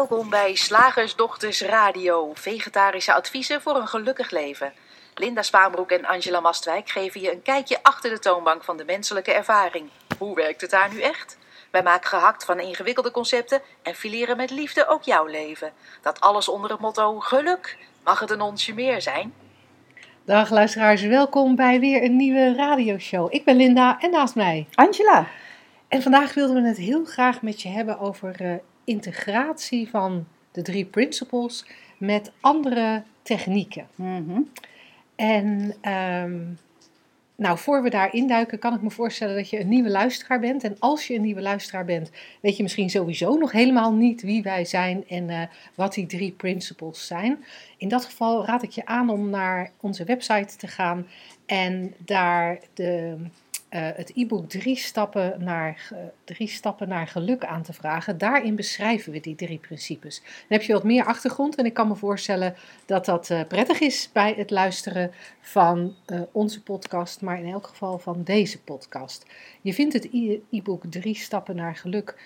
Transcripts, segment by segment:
Welkom bij Slagersdochters Radio, vegetarische adviezen voor een gelukkig leven. Linda Spaanbroek en Angela Mastwijk geven je een kijkje achter de toonbank van de menselijke ervaring. Hoe werkt het daar nu echt? Wij maken gehakt van ingewikkelde concepten en fileren met liefde ook jouw leven. Dat alles onder het motto geluk. Mag het een onsje meer zijn? Dag luisteraars, welkom bij weer een nieuwe radioshow. Ik ben Linda en naast mij Angela. En vandaag wilden we het heel graag met je hebben over uh, integratie van de drie principles met andere technieken. Mm -hmm. En um, nou, voor we daar induiken, kan ik me voorstellen dat je een nieuwe luisteraar bent. En als je een nieuwe luisteraar bent, weet je misschien sowieso nog helemaal niet wie wij zijn en uh, wat die drie principles zijn. In dat geval raad ik je aan om naar onze website te gaan en daar de uh, het e-book drie, stappen naar, drie stappen naar geluk aan te vragen. Daarin beschrijven we die drie principes. Dan heb je wat meer achtergrond en ik kan me voorstellen dat dat uh, prettig is bij het luisteren van onze podcast, maar in elk geval van deze podcast. Je vindt het e-book drie stappen naar geluk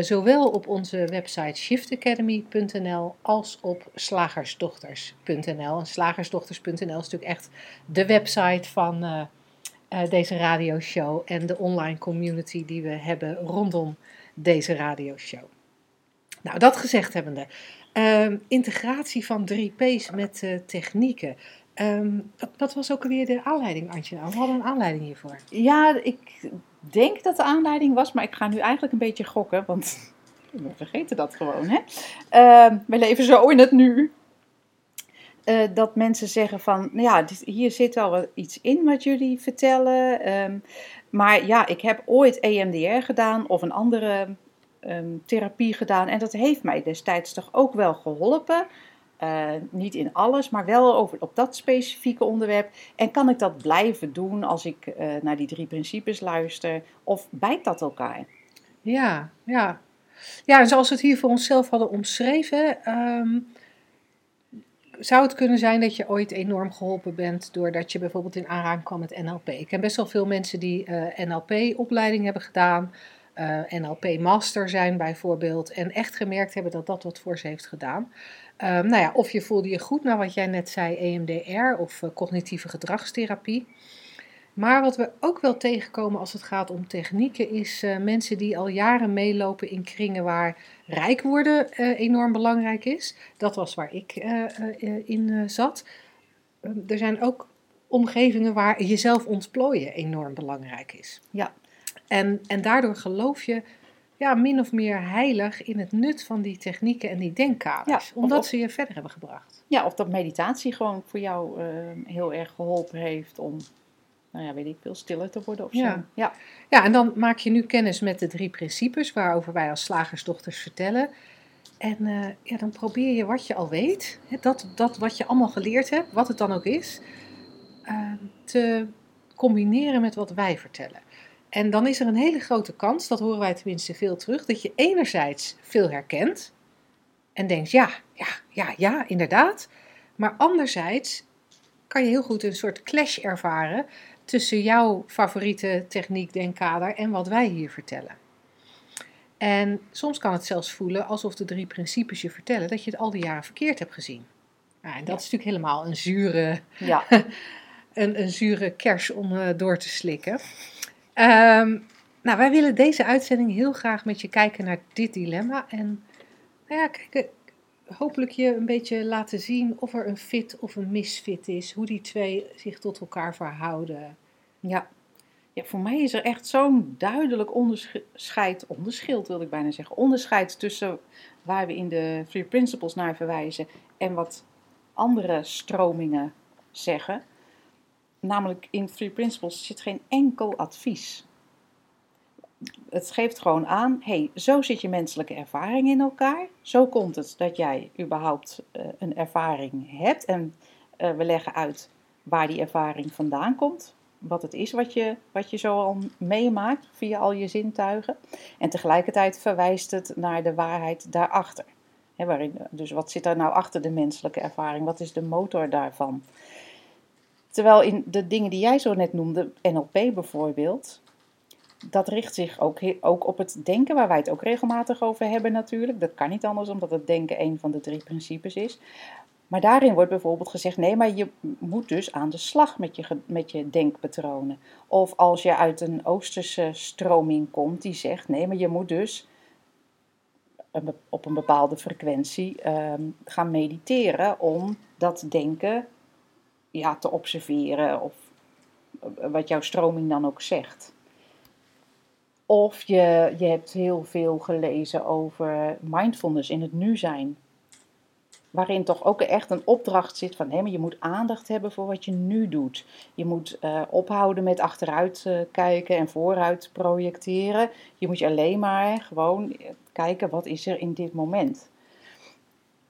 zowel op onze website shiftacademy.nl als op slagersdochters.nl. En slagersdochters.nl is natuurlijk echt de website van uh, deze radioshow en de online community die we hebben rondom deze radioshow. Nou, dat gezegd hebbende, uh, integratie van 3P's met uh, technieken. Um, wat, wat, was ook alweer de aanleiding, Antje? We hadden een aanleiding hiervoor. Ja, ik denk dat de aanleiding was, maar ik ga nu eigenlijk een beetje gokken, want we vergeten dat gewoon. Hè? Uh, we leven zo in het nu. Uh, dat mensen zeggen van, nou ja, hier zit wel iets in wat jullie vertellen. Um, maar ja, ik heb ooit EMDR gedaan of een andere um, therapie gedaan. En dat heeft mij destijds toch ook wel geholpen. Uh, niet in alles, maar wel over, op dat specifieke onderwerp. En kan ik dat blijven doen als ik uh, naar die drie principes luister? Of bijt dat elkaar? Ja, ja. Ja, en zoals we het hier voor onszelf hadden omschreven... Um zou het kunnen zijn dat je ooit enorm geholpen bent doordat je bijvoorbeeld in aanraking kwam met NLP? Ik ken best wel veel mensen die uh, NLP-opleiding hebben gedaan, uh, NLP-master zijn bijvoorbeeld, en echt gemerkt hebben dat dat wat voor ze heeft gedaan. Um, nou ja, of je voelde je goed naar wat jij net zei, EMDR of uh, cognitieve gedragstherapie. Maar wat we ook wel tegenkomen als het gaat om technieken, is uh, mensen die al jaren meelopen in kringen waar rijk worden uh, enorm belangrijk is. Dat was waar ik uh, in zat. er zijn ook omgevingen waar jezelf ontplooien enorm belangrijk is. Ja. En, en daardoor geloof je ja, min of meer heilig in het nut van die technieken en die denkkaders. Ja, omdat of, ze je verder hebben gebracht. Ja, of dat meditatie gewoon voor jou heel erg geholpen heeft om nou ja, weet ik veel, stiller te worden of ja. zo. Ja. ja, en dan maak je nu kennis met de drie principes waarover wij als slagersdochters vertellen. En uh, ja, dan probeer je wat je al weet, hè, dat, dat wat je allemaal geleerd hebt, wat het dan ook is, uh, te combineren met wat wij vertellen. En dan is er een hele grote kans, dat horen wij tenminste veel terug, dat je enerzijds veel herkent en denkt, ja, ja, ja, ja, inderdaad. Maar anderzijds kan je heel goed een soort clash ervaren tussen jouw favoriete techniek, denkkader en wat wij hier vertellen. En soms kan het zelfs voelen alsof de drie principes je vertellen dat je het al die jaren verkeerd hebt gezien. Nou, en dat ja. is natuurlijk helemaal een zure, ja. een, een zure kers om uh, door te slikken. Um, nou, wij willen deze uitzending heel graag met je kijken naar dit dilemma. En nou ja, kijk, hopelijk je een beetje laten zien of er een fit of een misfit is. Hoe die twee zich tot elkaar verhouden. Ja, ja voor mij is er echt zo'n duidelijk onderscheid, onderschild wil ik bijna zeggen, onderscheid tussen waar we in de Three Principles naar verwijzen en wat andere stromingen zeggen. Namelijk in Three Principles zit geen enkel advies. Het geeft gewoon aan, hey, zo zit je menselijke ervaring in elkaar. Zo komt het dat jij überhaupt uh, een ervaring hebt. En uh, we leggen uit waar die ervaring vandaan komt wat het is wat je, wat je zo al meemaakt via al je zintuigen. En tegelijkertijd verwijst het naar de waarheid daarachter. He, waarin, dus wat zit er nou achter de menselijke ervaring? Wat is de motor daarvan? Terwijl in de dingen die jij zo net noemde, NLP bijvoorbeeld, dat richt zich ook, ook op het denken, waar wij het ook regelmatig over hebben natuurlijk. Dat kan niet anders, omdat het denken een van de drie principes is. Maar daarin wordt bijvoorbeeld gezegd: nee, maar je moet dus aan de slag met je, met je denkpatronen. Of als je uit een Oosterse stroming komt die zegt: nee, maar je moet dus op een bepaalde frequentie ehm, gaan mediteren om dat denken ja, te observeren. Of eh, wat jouw stroming dan ook zegt. Of je, je hebt heel veel gelezen over mindfulness in het nu zijn. Waarin toch ook echt een opdracht zit van hé, maar je moet aandacht hebben voor wat je nu doet. Je moet eh, ophouden met achteruit eh, kijken en vooruit projecteren. Je moet je alleen maar gewoon eh, kijken wat is er in dit moment.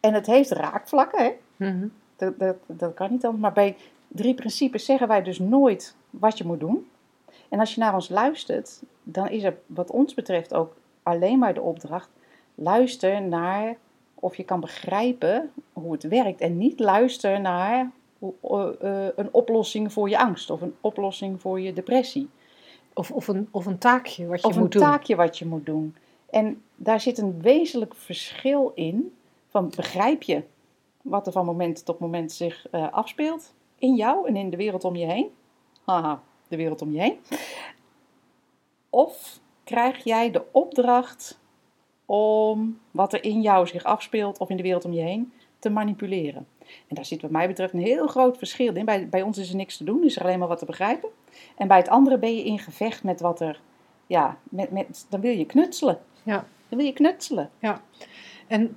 En het heeft raakvlakken, hè? Mhm. Dat, dat, dat kan niet anders. Maar bij drie principes zeggen wij dus nooit wat je moet doen. En als je naar ons luistert, dan is er wat ons betreft ook alleen maar de opdracht: luister naar of je kan begrijpen hoe het werkt. En niet luister naar eh, eh, een oplossing voor je angst of een oplossing voor je depressie. Of, of, een, of een taakje wat je Of een moet doen. taakje wat je moet doen. En daar zit een wezenlijk verschil in van begrijp je wat er van moment tot moment zich eh, afspeelt in jou en in de wereld om je heen. Haha, de wereld om je heen. Of krijg jij de opdracht om wat er in jou zich afspeelt of in de wereld om je heen te manipuleren. En daar zit wat mij betreft een heel groot verschil in. Bij, bij ons is er niks te doen, is er alleen maar wat te begrijpen. En bij het andere ben je in gevecht met wat er, ja, met, met, dan wil je knutselen. Ja. Dan wil je knutselen. En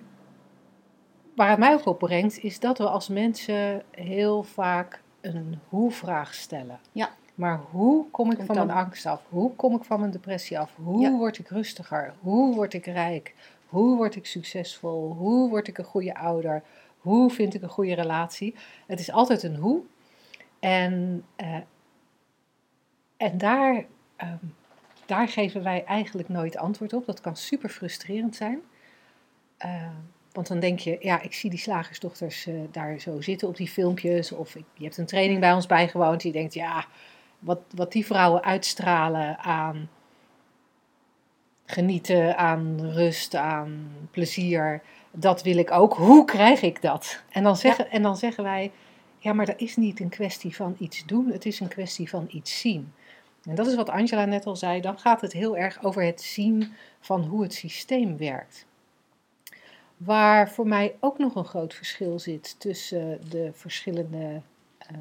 waar het mij ook op brengt, is dat we als mensen heel vaak een hoe-vraag stellen. Ja. Maar hoe kom ik En van dan- mijn angst af? Hoe kom ik van mijn depressie af? Hoe Ja. word ik rustiger? Hoe word ik rijk? Hoe word ik succesvol? Hoe word ik een goede ouder? Hoe vind ik een goede relatie? Het is altijd een hoe. En, eh, en daar, ehm, daar geven wij eigenlijk nooit antwoord op. Dat kan super frustrerend zijn. Eh, want dan denk je, ja, ik zie die slagersdochters eh, daar zo zitten op die filmpjes. Of ik, je hebt een training bij ons bijgewoond. Je denkt, ja, wat, wat die vrouwen uitstralen aan genieten, aan rust, aan plezier. Dat wil ik ook. Hoe krijg ik dat? En dan zeggen, en dan zeggen wij, ja, maar dat is niet een kwestie van iets doen. Het is een kwestie van iets zien. En dat is wat Angela net al zei. Dan gaat het heel erg over het zien van hoe het systeem werkt. Waar voor mij ook nog een groot verschil zit tussen de verschillende eh,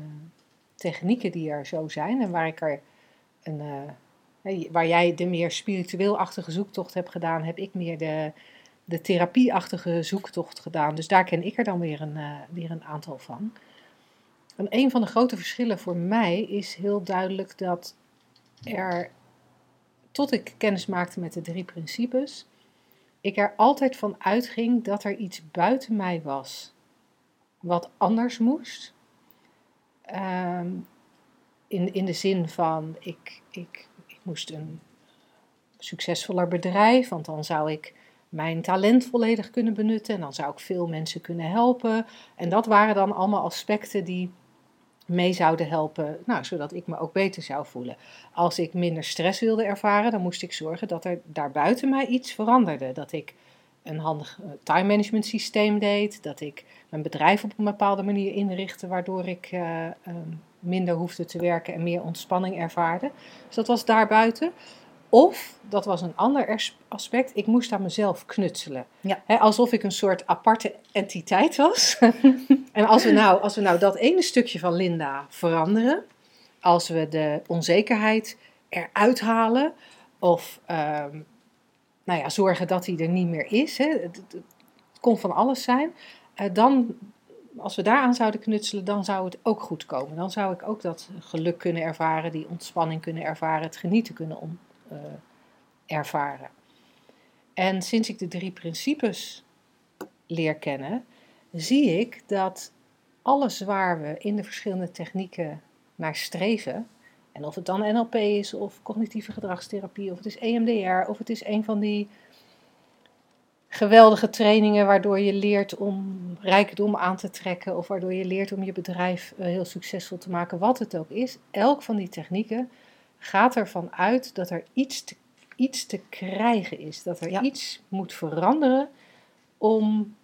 technieken die er zo zijn en waar ik er een, eh, waar jij de meer spiritueel-achtige zoektocht hebt gedaan, heb ik meer de, de therapie-achtige zoektocht gedaan. Dus daar ken ik er dan weer een, eh, weer een aantal van. En een van de grote verschillen voor mij is heel duidelijk dat er, tot ik kennis maakte met de drie principes, ik er altijd van uitging dat er iets buiten mij was wat anders moest. Ehm, in, in de zin van, ik, ik, ik moest een succesvoller bedrijf, want dan zou ik mijn talent volledig kunnen benutten en dan zou ik veel mensen kunnen helpen. En dat waren dan allemaal aspecten die mee zouden helpen, nou, zodat ik me ook beter zou voelen. Als ik minder stress wilde ervaren, dan moest ik zorgen dat er daarbuiten mij iets veranderde. Dat ik een handig eh, time management systeem deed, dat ik mijn bedrijf op een bepaalde manier inrichtte, waardoor ik eh, ehm, minder hoefde te werken en meer ontspanning ervaarde. Dus dat was daarbuiten. Of, dat was een ander aspect, ik moest aan mezelf knutselen. Ja. Alsof ik een soort aparte entiteit was. en als we, nou, als we nou dat ene stukje van Linda veranderen, als we de onzekerheid eruit halen, of ehm, nou ja, zorgen dat die er niet meer is, hè, het, kon van alles zijn, eh, dan, als we daaraan zouden knutselen, dan zou het ook goed komen. Dan zou ik ook dat geluk kunnen ervaren, die ontspanning kunnen ervaren, het genieten kunnen eh, ervaren. En sinds ik de drie principes leer kennen, zie ik dat alles waar we in de verschillende technieken naar streven, en of het dan NLP is, of cognitieve gedragstherapie, of het is EMDR, of het is een van die geweldige trainingen waardoor je leert om rijkdom aan te trekken, of waardoor je leert om je bedrijf eh, heel succesvol te maken, wat het ook is. Elk van die technieken gaat ervan uit dat er iets te, iets te krijgen is. Dat er Ja. iets moet veranderen om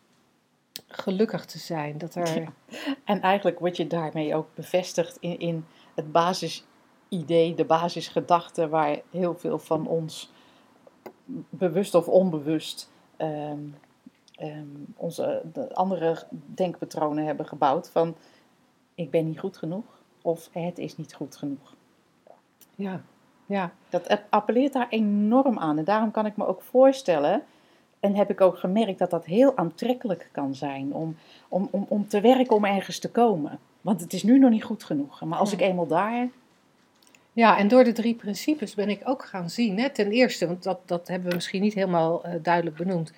gelukkig te zijn. Dat er, Ja. En eigenlijk word je daarmee ook bevestigd in, in het basisidee, de basisgedachte waar heel veel van ons, bewust of onbewust, ehm, ehm, onze de andere denkpatronen hebben gebouwd van ik ben niet goed genoeg of het is niet goed genoeg. ja, ja, Dat appelleert daar enorm aan. En daarom kan ik me ook voorstellen, en heb ik ook gemerkt, dat dat heel aantrekkelijk kan zijn om, om, om, om te werken om ergens te komen. Want het is nu nog niet goed genoeg. Maar als Ja. ik eenmaal daar. Ja, en door de drie principes ben ik ook gaan zien. Hè, ten eerste, want dat, dat hebben we misschien niet helemaal eh, duidelijk benoemd.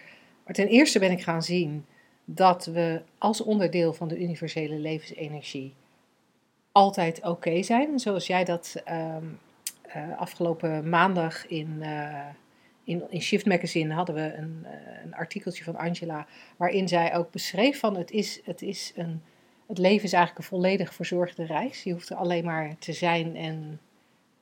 Maar ten eerste ben ik gaan zien dat we als onderdeel van de universele levensenergie altijd oké zijn. Zoals jij dat ehm, eh, afgelopen maandag in, eh, in, in Shift Magazine hadden we een, een artikeltje van Angela. Waarin zij ook beschreef van het is, het is een. Het leven is eigenlijk een volledig verzorgde reis. Je hoeft er alleen maar te zijn en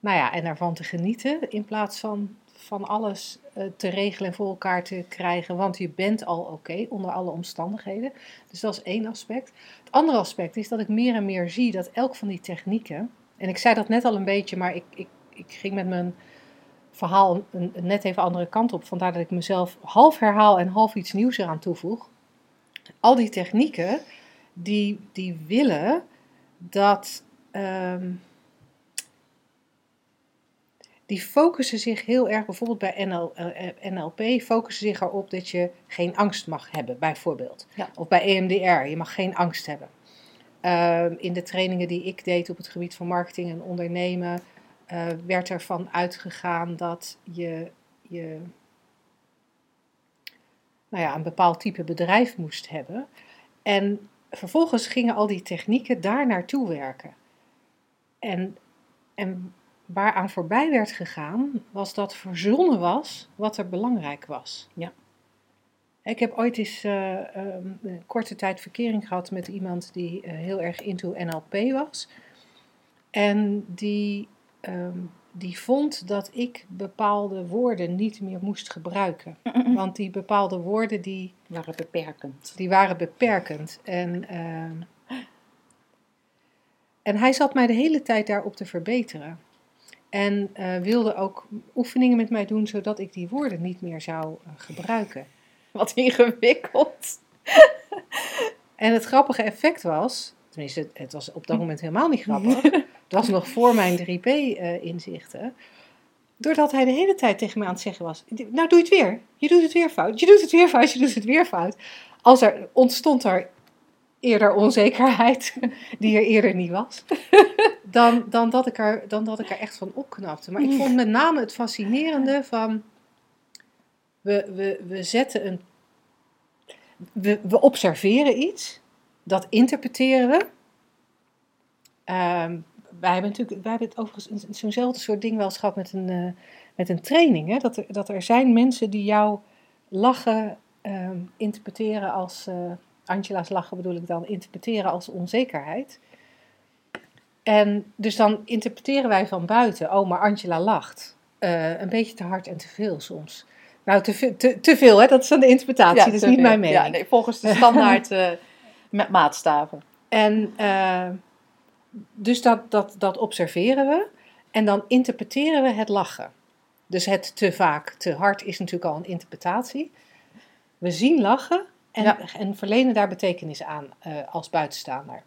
nou ja, en daarvan te genieten in plaats van van alles eh, te regelen en voor elkaar te krijgen, want je bent al oké onder alle omstandigheden. Dus dat is één aspect. Het andere aspect is dat ik meer en meer zie dat elk van die technieken, en ik zei dat net al een beetje, maar ik, ik, ik ging met mijn verhaal een, net even andere kant op, vandaar dat ik mezelf half herhaal en half iets nieuws eraan toevoeg. Al die technieken, die, die willen dat. ehm, die focussen zich heel erg, bijvoorbeeld bij NL, eh, NLP, focussen zich erop dat je geen angst mag hebben, bijvoorbeeld. Ja. Of bij EMDR, je mag geen angst hebben. Ehm, in de trainingen die ik deed op het gebied van marketing en ondernemen, eh, werd ervan uitgegaan dat je, je nou ja, een bepaald type bedrijf moest hebben. En vervolgens gingen al die technieken daar naartoe werken. En, en waaraan voorbij werd gegaan, was dat verzonnen was wat er belangrijk was. Ja. Ik heb ooit eens eh, ehm, een korte tijd verkering gehad met iemand die eh, heel erg into NLP was. En die, ehm, die vond dat ik bepaalde woorden niet meer moest gebruiken. Want die bepaalde woorden die waren beperkend. die waren beperkend. En, ehm, en hij zat mij de hele tijd daarop te verbeteren. En eh, wilde ook oefeningen met mij doen, zodat ik die woorden niet meer zou eh, gebruiken. Wat ingewikkeld. En het grappige effect was, tenminste, het- het was op dat moment helemaal niet grappig. Het was nog voor mijn 3P-inzichten. doordat hij de hele tijd tegen me aan het zeggen was: Nou, doe je het weer. Je doet het weer fout. Je doet het weer fout. Je doet het weer fout. Als er ontstond er eerder onzekerheid, die er eerder niet was, dan, dan, dat ik er, dan dat ik er echt van opknapte. Maar ik vond met name het fascinerende van. We, we, we zetten een. We, we observeren iets, dat interpreteren we. Ehm, wij hebben natuurlijk, wij hebben het overigens zo'nzelfde soort ding wel eens gehad met een, eh, met een training. Hè? Dat, er, dat er zijn mensen die jou lachen ehm, interpreteren als, eh, Angela's lachen bedoel ik dan, interpreteren als onzekerheid. En dus dan interpreteren wij van buiten, oh maar Angela lacht. Eh, een beetje te hard en te veel soms. Nou, te, veel- te, te veel, hè? dat is dan de interpretatie, dat is niet veel. mijn mening. Ja, nee, volgens de standaard met maatstaven. En eh, dus dat, dat, dat observeren we. En dan interpreteren we het lachen. Dus het te vaak, te hard is natuurlijk al een interpretatie. We zien lachen en, Ja. en verlenen daar betekenis aan eh, als buitenstaander.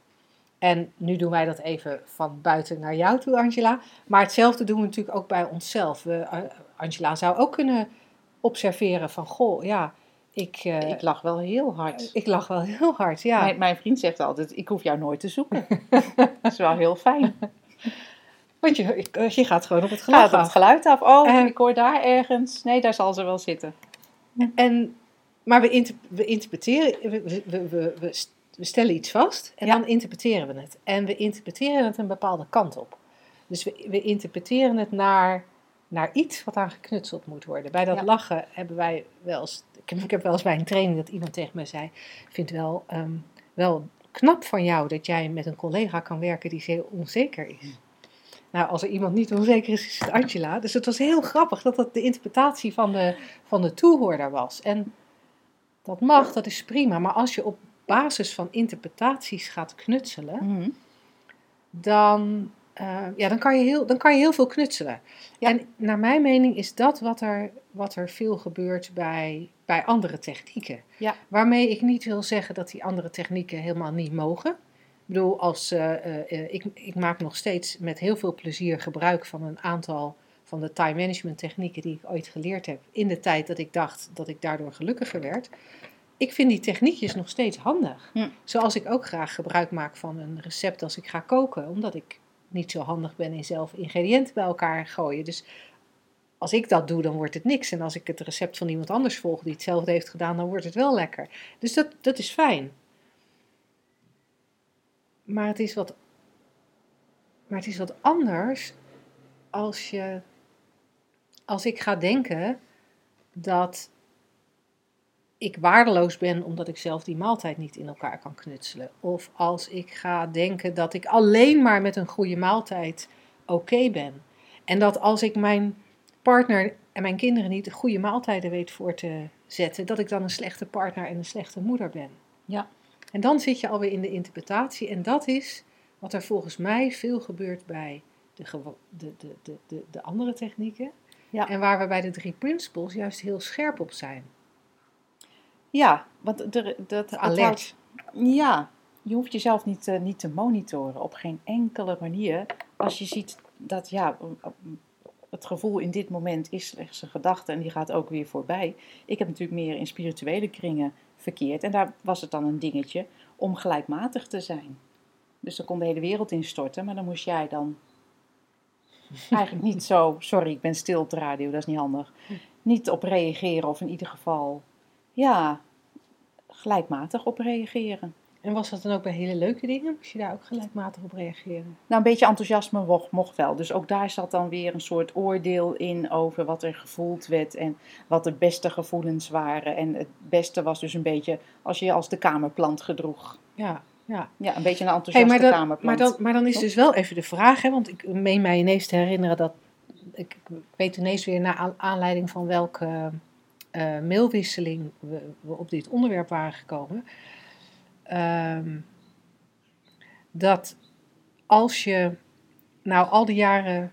En nu doen wij dat even van buiten naar jou toe, Angela. Maar hetzelfde doen we natuurlijk ook bij onszelf. We, eh, Angela zou ook kunnen observeren van, goh, ja, ik, eh, ik lach wel heel hard. ik lach wel heel hard. Ja. Mijn, mijn vriend zegt altijd, ik hoef jou nooit te zoeken. dat is wel heel fijn. Want je, je gaat gewoon op het geluid Gaat het af. geluid af? Oh, ik hoor daar ergens. Nee, daar zal ze wel zitten. En, maar we, inter- we interpreteren, we, we, we, we, we st- we stellen iets vast en Ja. dan interpreteren we het. En we interpreteren het een bepaalde kant op. Dus we, we interpreteren het naar, naar iets wat aan geknutseld moet worden. Bij dat Ja. lachen hebben wij wel eens, ik heb, ik heb wel eens bij een training dat iemand tegen me zei, ik vind het wel, ehm, wel knap van jou dat jij met een collega kan werken die zeer onzeker is. Nou, als er iemand niet onzeker is, is het Angela. Dus het was heel grappig dat dat de interpretatie van de, van de toehoorder was. En dat mag, dat is prima. Maar als je op basis van interpretaties gaat knutselen, Mhm. dan, eh, ja, dan, kan je heel, dan kan je heel veel knutselen. Ja. En naar mijn mening is dat wat er, wat er veel gebeurt bij, bij andere technieken. Ja. Waarmee ik niet wil zeggen dat die andere technieken helemaal niet mogen. Ik bedoel, als, eh, eh, ik, ik maak nog steeds met heel veel plezier gebruik van een aantal van de time management technieken die ik ooit geleerd heb. In de tijd dat ik dacht dat ik daardoor gelukkiger werd. Ik vind die techniekjes nog steeds handig. Zoals ik ook graag gebruik maak van een recept als ik ga koken. Omdat ik niet zo handig ben in zelf ingrediënten bij elkaar gooien. Dus als ik dat doe, dan wordt het niks. En als ik het recept van iemand anders volg die hetzelfde heeft gedaan, dan wordt het wel lekker. Dus dat, dat is fijn. Maar het is wat, maar het is wat anders als je, als ik ga denken dat ik waardeloos ben omdat ik zelf die maaltijd niet in elkaar kan knutselen. Of als ik ga denken dat ik alleen maar met een goede maaltijd oké ben. En dat als ik mijn partner en mijn kinderen niet de goede maaltijden weet voor te zetten, dat ik dan een slechte partner en een slechte moeder ben. Ja. En dan zit je alweer in de interpretatie. En dat is wat er volgens mij veel gebeurt bij de, de, de, de, de andere technieken. Ja. En waar we bij de drie principles juist heel scherp op zijn. Ja, want er, dat Alert. Ja, je hoeft jezelf niet, eh, niet te monitoren op geen enkele manier. Als je ziet dat ja, het gevoel in dit moment is slechts een gedachte en die gaat ook weer voorbij. Ik heb natuurlijk meer in spirituele kringen verkeerd en daar was het dan een dingetje om gelijkmatig te zijn. Dus dan kon de hele wereld instorten, maar dan moest jij dan eigenlijk niet zo, sorry, ik ben stil op de radio, dat is niet handig, niet op reageren of in ieder geval, ja, gelijkmatig op reageren. En was dat dan ook bij hele leuke dingen? Moest je daar ook gelijkmatig op reageren? Nou, een beetje enthousiasme mocht, mocht wel. Dus ook daar zat dan weer een soort oordeel in over wat er gevoeld werd en wat de beste gevoelens waren. En het beste was dus een beetje als je je als de kamerplant gedroeg. Ja, ja. Ja, een beetje een Hey, enthousiaste maar, dat, kamerplant. maar, dan, maar dan is dus wel even de vraag, hè, want ik meen mij ineens te herinneren dat. Ik weet ineens weer naar aan- aanleiding van welke eh, mailwisseling we, we op dit onderwerp waren gekomen. Ehm, dat als je nou al die jaren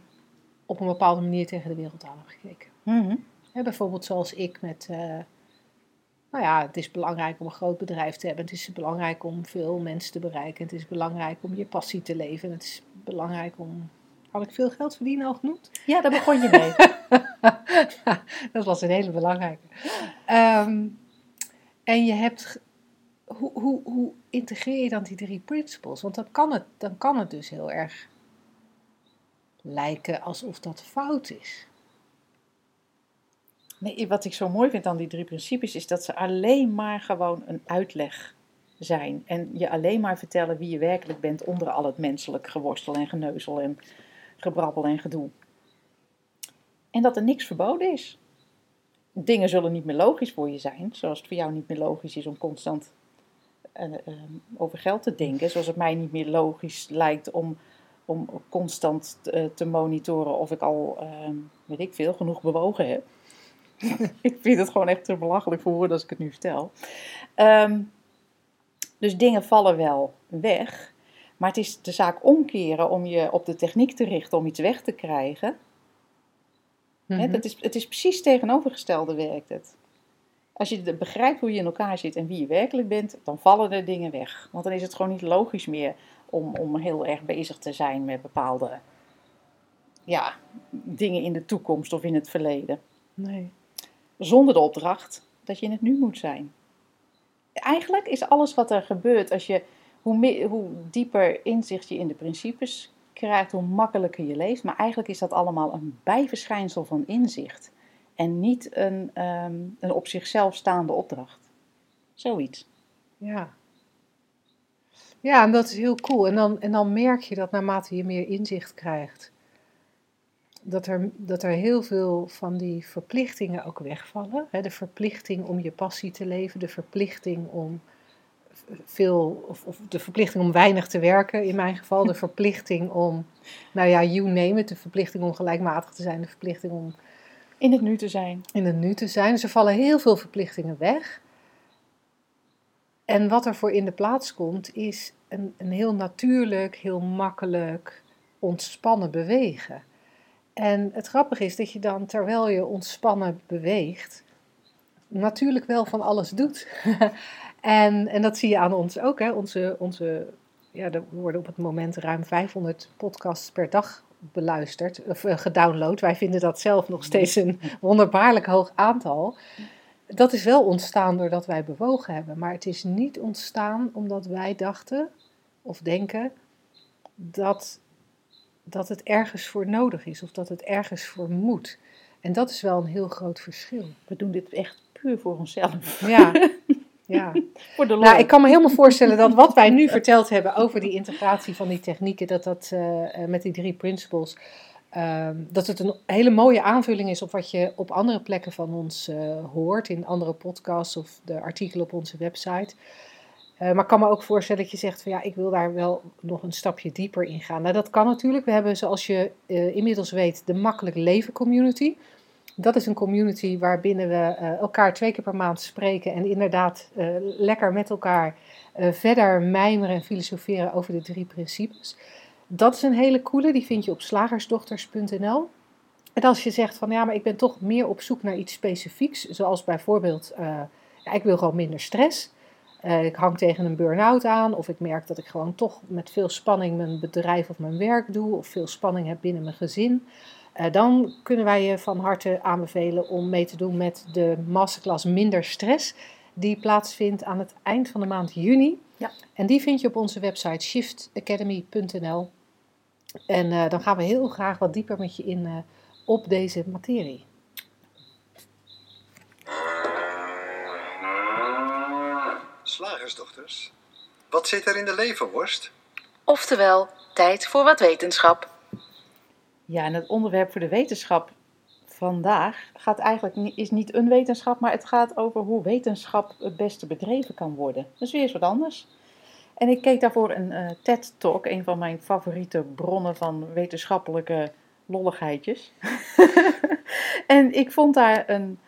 op een bepaalde manier tegen de wereld aan hebt gekeken. Mhm. Hè, bijvoorbeeld zoals ik met, eh, nou ja, het is belangrijk om een groot bedrijf te hebben. Het is belangrijk om veel mensen te bereiken. Het is belangrijk om je passie te leven. Het is belangrijk om, had ik veel geld verdienen al genoemd? Ja, daar begon je mee. dat was een hele belangrijke. Ehm, en je hebt, hoe, hoe, hoe integreer je dan die drie principles? Want dan kan het, dan kan het dus heel erg lijken alsof dat fout is. Nee, wat ik zo mooi vind aan die drie principes is dat ze alleen maar gewoon een uitleg zijn. En je alleen maar vertellen wie je werkelijk bent onder al het menselijk geworstel en geneuzel en gebrabbel en gedoe. En dat er niks verboden is. Dingen zullen niet meer logisch voor je zijn, zoals het voor jou niet meer logisch is om constant eh, eh, over geld te denken. Zoals het mij niet meer logisch lijkt om, om constant eh, te monitoren of ik al, eh, weet ik veel, genoeg bewogen heb. ik vind het gewoon echt te belachelijk voor woorden als ik het nu vertel. Ehm, dus dingen vallen wel weg. Maar het is de zaak omkeren om je op de techniek te richten om iets weg te krijgen. Mhm. dat is, het is precies tegenovergestelde werkt het. Als je begrijpt hoe je in elkaar zit en wie je werkelijk bent, dan vallen er dingen weg. Want dan is het gewoon niet logisch meer om, om heel erg bezig te zijn met bepaalde ja, dingen in de toekomst of in het verleden Nee. Zonder de opdracht dat je in het nu moet zijn. Eigenlijk is alles wat er gebeurt, als je, hoe, hoe dieper inzicht je in de principes krijgt, hoe makkelijker je leeft. Maar eigenlijk is dat allemaal een bijverschijnsel van inzicht en niet een, ehm, een op zichzelf staande opdracht. Zoiets. Ja. Ja, en dat is heel cool. En dan, en dan merk je dat naarmate je meer inzicht krijgt, dat er, dat er heel veel van die verplichtingen ook wegvallen. Hè, de verplichting om je passie te leven, de verplichting om veel, of, of de verplichting om weinig te werken in mijn geval, de verplichting om, nou ja, you name it, de verplichting om gelijkmatig te zijn, de verplichting om In het nu te zijn. in het nu te zijn. Dus er vallen heel veel verplichtingen weg. En wat er voor in de plaats komt, is een, een heel natuurlijk, heel makkelijk, ontspannen bewegen. En het grappige is dat je dan, terwijl je ontspannen beweegt, natuurlijk wel van alles doet. en, en dat zie je aan ons ook. Hè? Onze, onze, ja, er worden op het moment ruim 500 podcasts per dag beluisterd, of eh, gedownload. Wij vinden dat zelf nog steeds een wonderbaarlijk hoog aantal. Dat is wel ontstaan doordat wij bewogen hebben. Maar het is niet ontstaan omdat wij dachten of denken dat, dat het ergens voor nodig is of dat het ergens voor moet. En dat is wel een heel groot verschil. We doen dit echt puur voor onszelf. Ja, ja. Voor de. Nou, ik kan me helemaal voorstellen dat wat wij nu verteld hebben over die integratie van die technieken, dat dat eh, eh, met die drie principles, ehm, dat het een hele mooie aanvulling is op wat je op andere plekken van ons eh, hoort, in andere podcasts of de artikelen op onze website. Eh, maar ik kan me ook voorstellen dat je zegt van ja, ik wil daar wel nog een stapje dieper in gaan. Nou, dat kan natuurlijk. We hebben, zoals je eh, inmiddels weet, de Makkelijk Leven Community. Dat is een community waarbinnen we eh, elkaar twee keer per maand spreken en inderdaad lekker met elkaar verder mijmeren en filosoferen over de drie principes. Dat is een hele coole, die vind je op slagersdochters.nl. En als je zegt van ja, maar ik ben toch meer op zoek naar iets specifieks, zoals bijvoorbeeld, ja, ik wil gewoon minder stress. Eh, ik hang tegen een burn-out aan, of ik merk dat ik gewoon toch met veel spanning mijn bedrijf of mijn werk doe, of veel spanning heb binnen mijn gezin. Eh, dan kunnen wij je van harte aanbevelen om mee te doen met de masterclass Minder Stress, die plaatsvindt aan het eind van de maand juni. Ja. En die vind je op onze website shiftacademy.nl. En eh, dan gaan we heel graag wat dieper met je in op deze materie. Wat zit er in de leverworst? Oftewel, tijd voor wat wetenschap. Ja, en het onderwerp voor de wetenschap vandaag gaat eigenlijk niet, is niet een wetenschap, maar het gaat over hoe wetenschap het beste bedreven kan worden. Dat is weer eens wat anders. En ik keek daarvoor een eh, TED-talk, een van mijn favoriete bronnen van wetenschappelijke lolligheidjes. en ik vond daar een,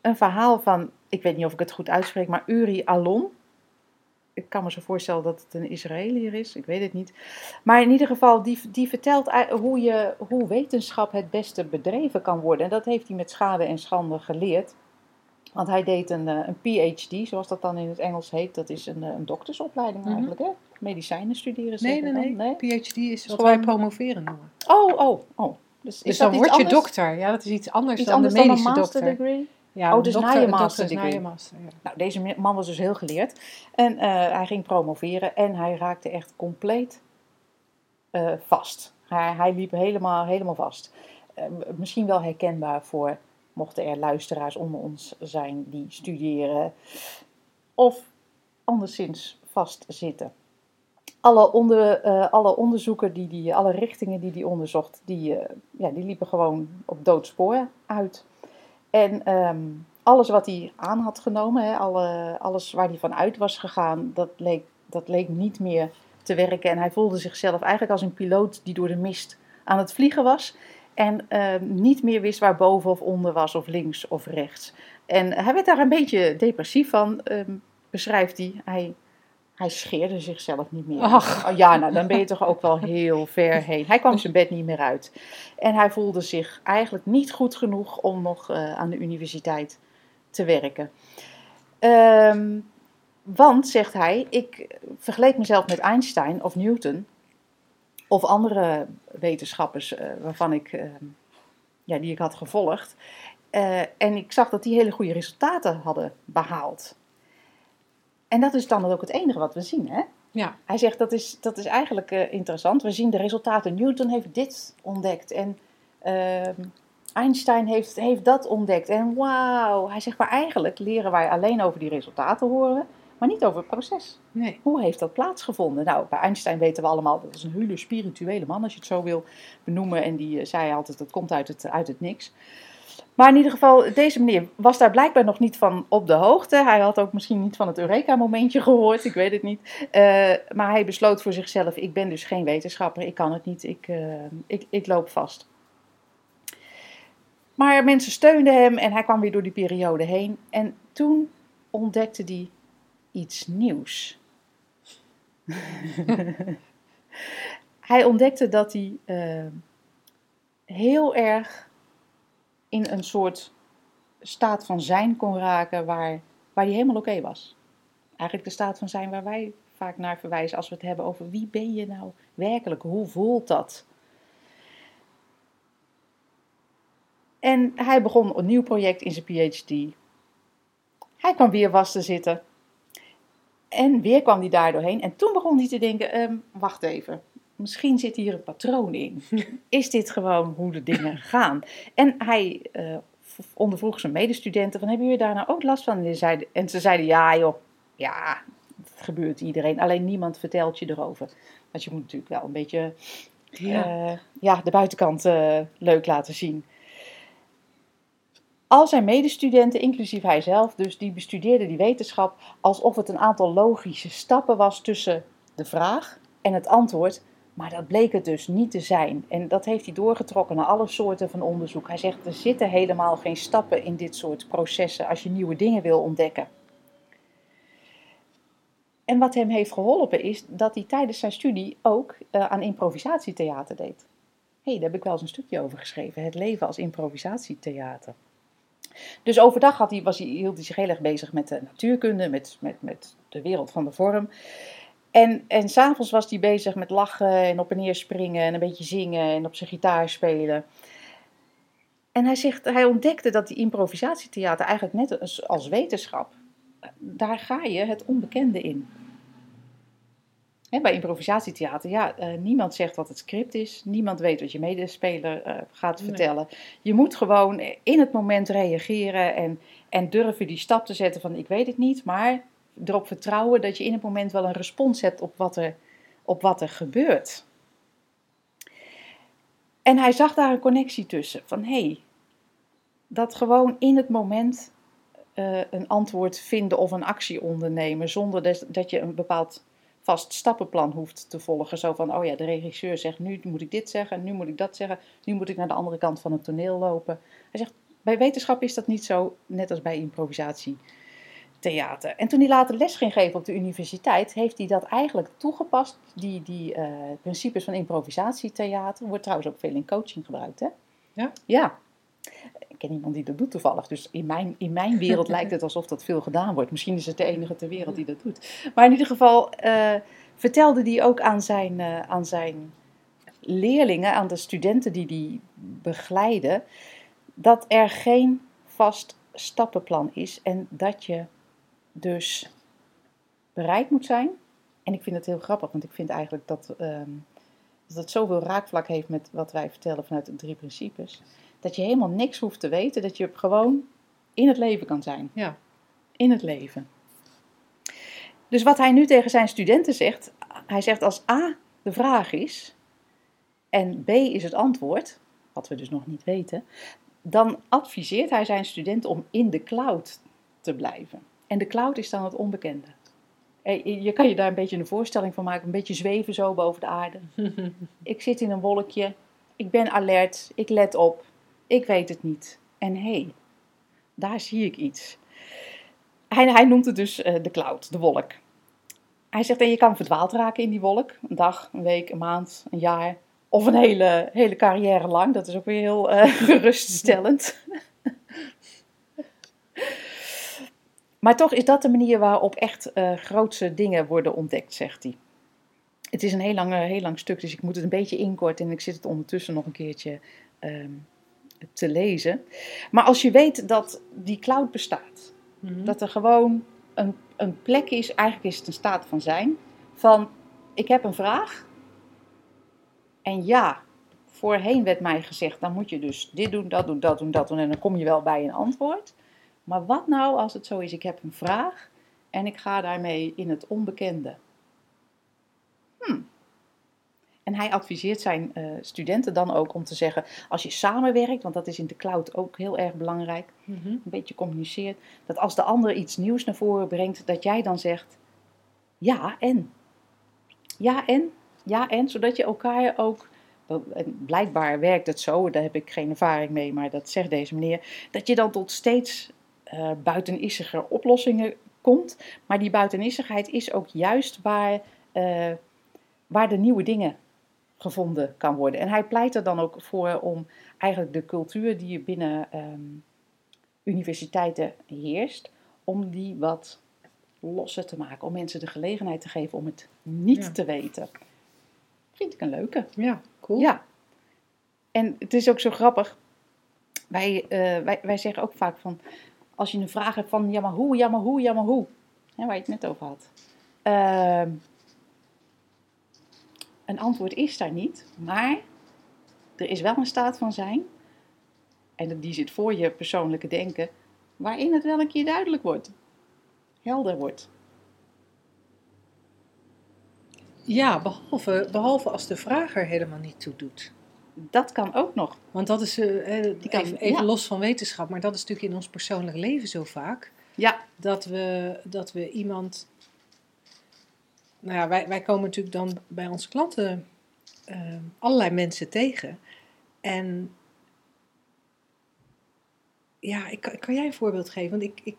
een verhaal van, ik weet niet of ik het goed uitspreek, maar Uri Alon. Ik kan me zo voorstellen dat het een Israëliër is, ik weet het niet. Maar in ieder geval, die, die vertelt hoe, je, hoe wetenschap het beste bedreven kan worden. En dat heeft hij met schade en schande geleerd. Want hij deed een, eh, een PhD, zoals dat dan in het Engels heet. Dat is een, eh, een doktersopleiding Mhm. eigenlijk, hè? Medicijnen studeren Nee, dan, nee, nee. PhD is wat gewoon- wij promoveren noemen. Oh, oh, oh. Dus, Dus dan word je anders? dokter. Ja, dat is iets anders Iets dan anders de dan een medische master dokter. degree? Ja, Oh, dus na dokter- je master na je master, ja. Nou, deze man was dus heel geleerd. En eh, hij ging promoveren en hij raakte echt compleet eh, vast. Hij, hij liep helemaal, helemaal vast. Eh, misschien wel herkenbaar voor, mochten er luisteraars onder ons zijn die studeren of anderszins vastzitten. Alle, onder, alle onderzoeken, die die, alle richtingen die hij onderzocht, die, ja, die liepen gewoon op doodspoor uit. En ehm, alles wat hij aan had genomen, hè, alle, alles waar hij van uit was gegaan, dat leek, dat leek niet meer te werken. En hij voelde zichzelf eigenlijk als een piloot die door de mist aan het vliegen was. En ehm, niet meer wist waar boven of onder was, of links of rechts. En hij werd daar een beetje depressief van, ehm, beschrijft hij. hij. Hij scheerde zichzelf niet meer. Ach. Oh, ja, nou dan ben je toch ook wel heel ver heen. Hij kwam zijn bed niet meer uit. En hij voelde zich eigenlijk niet goed genoeg om nog eh, aan de universiteit te werken. Ehm, want, zegt hij, ik vergeleek mezelf met Einstein of Newton of andere wetenschappers eh, waarvan ik, eh, ja, die ik had gevolgd. Eh, en ik zag dat die hele goede resultaten hadden behaald. En dat is dan ook het enige wat we zien, hè? Ja. Hij zegt dat is, dat is eigenlijk eh, interessant. We zien de resultaten. Newton heeft dit ontdekt en ehm, Einstein heeft, heeft dat ontdekt. En wauw, hij zegt maar eigenlijk leren wij alleen over die resultaten horen, maar niet over het proces. Nee. Hoe heeft dat plaatsgevonden? Nou, bij Einstein weten we allemaal, dat is een hele spirituele man als je het zo wil benoemen. En die eh, zei altijd, dat komt uit het, uit het niks. Maar in ieder geval, deze meneer was daar blijkbaar nog niet van op de hoogte. Hij had ook misschien niet van het Eureka-momentje gehoord, ik weet het niet. Eh, maar hij besloot voor zichzelf, ik ben dus geen wetenschapper, ik kan het niet, ik, eh, ik, ik loop vast. Maar mensen steunden hem en hij kwam weer door die periode heen. En toen ontdekte hij iets nieuws. hij ontdekte dat hij eh, heel erg een soort staat van zijn kon raken waar, waar hij helemaal oké was. Eigenlijk de staat van zijn waar wij vaak naar verwijzen als we het hebben over wie ben je nou werkelijk, hoe voelt dat? En hij begon een nieuw project in zijn PhD. Hij kwam weer vast te zitten. En weer kwam hij daar doorheen. En toen begon hij te denken: ehm, wacht even, misschien zit hier een patroon in. Is dit gewoon hoe de dingen gaan? En hij uh, ondervroeg zijn medestudenten: van, hebben jullie daar nou ook last van? En, zeiden, en ze zeiden: ja, joh, ja, het gebeurt iedereen. Alleen niemand vertelt je erover. Want je moet natuurlijk wel een beetje ja. Uh, ja de buitenkant uh, leuk laten zien. Al zijn medestudenten, inclusief hij zelf, dus die bestudeerden die wetenschap alsof het een aantal logische stappen was tussen de vraag en het antwoord. Maar dat bleek het dus niet te zijn. En dat heeft hij doorgetrokken naar alle soorten van onderzoek. Hij zegt, er zitten helemaal geen stappen in dit soort processen als je nieuwe dingen wil ontdekken. En wat hem heeft geholpen is dat hij tijdens zijn studie ook uh, aan improvisatietheater deed. Hey, daar heb ik wel eens een stukje over geschreven. Het leven als improvisatietheater. Dus overdag had hij, was hij, hield hij zich heel erg bezig met de natuurkunde, met, met, met de wereld van de vorm. En, en s'avonds was hij bezig met lachen en op en neer springen en een beetje zingen en op zijn gitaar spelen. En hij, zegt, hij ontdekte dat die improvisatietheater eigenlijk net als, als wetenschap, daar ga je het onbekende in bij improvisatietheater, ja, uh, niemand zegt wat het script is. Niemand weet wat je medespeler uh, gaat vertellen. Je moet gewoon in het moment reageren en, en durven die stap te zetten van ik weet het niet, maar erop vertrouwen dat je in het moment wel een respons hebt op wat er, op wat er gebeurt. En hij zag daar een connectie tussen van hé, hey, dat gewoon in het moment uh, een antwoord vinden of een actie ondernemen zonder dat, je een bepaald vast stappenplan hoeft te volgen. Zo van, oh ja, de regisseur zegt nu moet ik dit zeggen, nu moet ik dat zeggen, nu moet ik naar de andere kant van het toneel lopen. Hij zegt, bij wetenschap is dat niet zo, net als bij improvisatietheater. En toen hij later les ging geven op de universiteit, heeft hij dat eigenlijk toegepast. Die, die uh, principes van improvisatietheater, wordt trouwens ook veel in coaching gebruikt, hè? Ja? Ja, ik ken iemand die dat doet toevallig. Dus in mijn, in mijn wereld lijkt het alsof dat veel gedaan wordt. Misschien is het de enige ter wereld die dat doet. Maar in ieder geval uh, vertelde hij ook aan zijn, uh, aan zijn leerlingen, aan de studenten die die begeleiden, dat er geen vast stappenplan is en dat je dus bereid moet zijn. En ik vind het heel grappig, want ik vind eigenlijk dat, um, dat het zoveel raakvlak heeft met wat wij vertellen vanuit de drie principes dat je helemaal niks hoeft te weten, dat je gewoon in het leven kan zijn. Ja. In het leven. Dus wat hij nu tegen zijn studenten zegt, hij zegt als A de vraag is en B is het antwoord, wat we dus nog niet weten, dan adviseert hij zijn studenten om in de cloud te blijven. En de cloud is dan het onbekende. Je kan je daar een beetje een voorstelling van maken, een beetje zweven zo boven de aarde. ik zit in een wolkje, ik ben alert, ik let op, ik weet het niet. En hé, hey, daar zie ik iets. Hij, hij noemt het dus uh, de cloud, de wolk. Hij zegt, en je kan verdwaald raken in die wolk. Een dag, een week, een maand, een jaar. Of een hele, hele carrière lang. Dat is ook weer heel uh, geruststellend. Maar toch is dat de manier waarop echt uh, grootse dingen worden ontdekt, zegt hij. Het is een heel lang, heel lang stuk, dus ik moet het een beetje inkorten. En ik zit het ondertussen nog een keertje um, te lezen. Maar als je weet dat die cloud bestaat, mhm. dat er gewoon een, een plek is, eigenlijk is het een staat van zijn, van ik heb een vraag en ja, voorheen werd mij gezegd, dan moet je dus dit doen, dat doen, dat doen, dat doen en dan kom je wel bij een antwoord. Maar wat nou als het zo is, ik heb een vraag en ik ga daarmee in het onbekende? Hm. En hij adviseert zijn eh, studenten dan ook om te zeggen, als je samenwerkt, want dat is in de cloud ook heel erg belangrijk, Mhm. een beetje communiceert, dat als de ander iets nieuws naar voren brengt, dat jij dan zegt, ja en. Ja en, ja en, zodat je elkaar ook, blijkbaar werkt het zo, daar heb ik geen ervaring mee, maar dat zegt deze meneer, dat je dan tot steeds buitenissiger oplossingen komt. Maar die buitenissigheid is ook juist waar, eh, waar de nieuwe dingen gevonden kan worden. En hij pleit er dan ook voor om eigenlijk de cultuur die binnen ehm, universiteiten heerst, om die wat losser te maken. Om mensen de gelegenheid te geven om het niet Ja. te weten. Vind ik een leuke. Ja, cool. Ja. En het is ook zo grappig. Wij, eh, wij, wij zeggen ook vaak van, als je een vraag hebt van, ja maar hoe, ja maar hoe, ja maar hoe. Waar je het net over had. Ehm, een antwoord is daar niet, maar er is wel een staat van zijn. En die zit voor je persoonlijke denken, waarin het wel een keer duidelijk wordt. Helder wordt. Ja, behalve, behalve als de vraag er helemaal niet toe doet. Dat kan ook nog. Want dat is, eh, eh, Die kan- even, even ja. los van wetenschap, maar dat is natuurlijk in ons persoonlijk leven zo vaak. Ja, Dat we, dat we iemand. Nou ja, wij, wij komen natuurlijk dan bij onze klanten eh, allerlei mensen tegen. En ja, ik, kan- kan jij een voorbeeld geven? Want ik, ik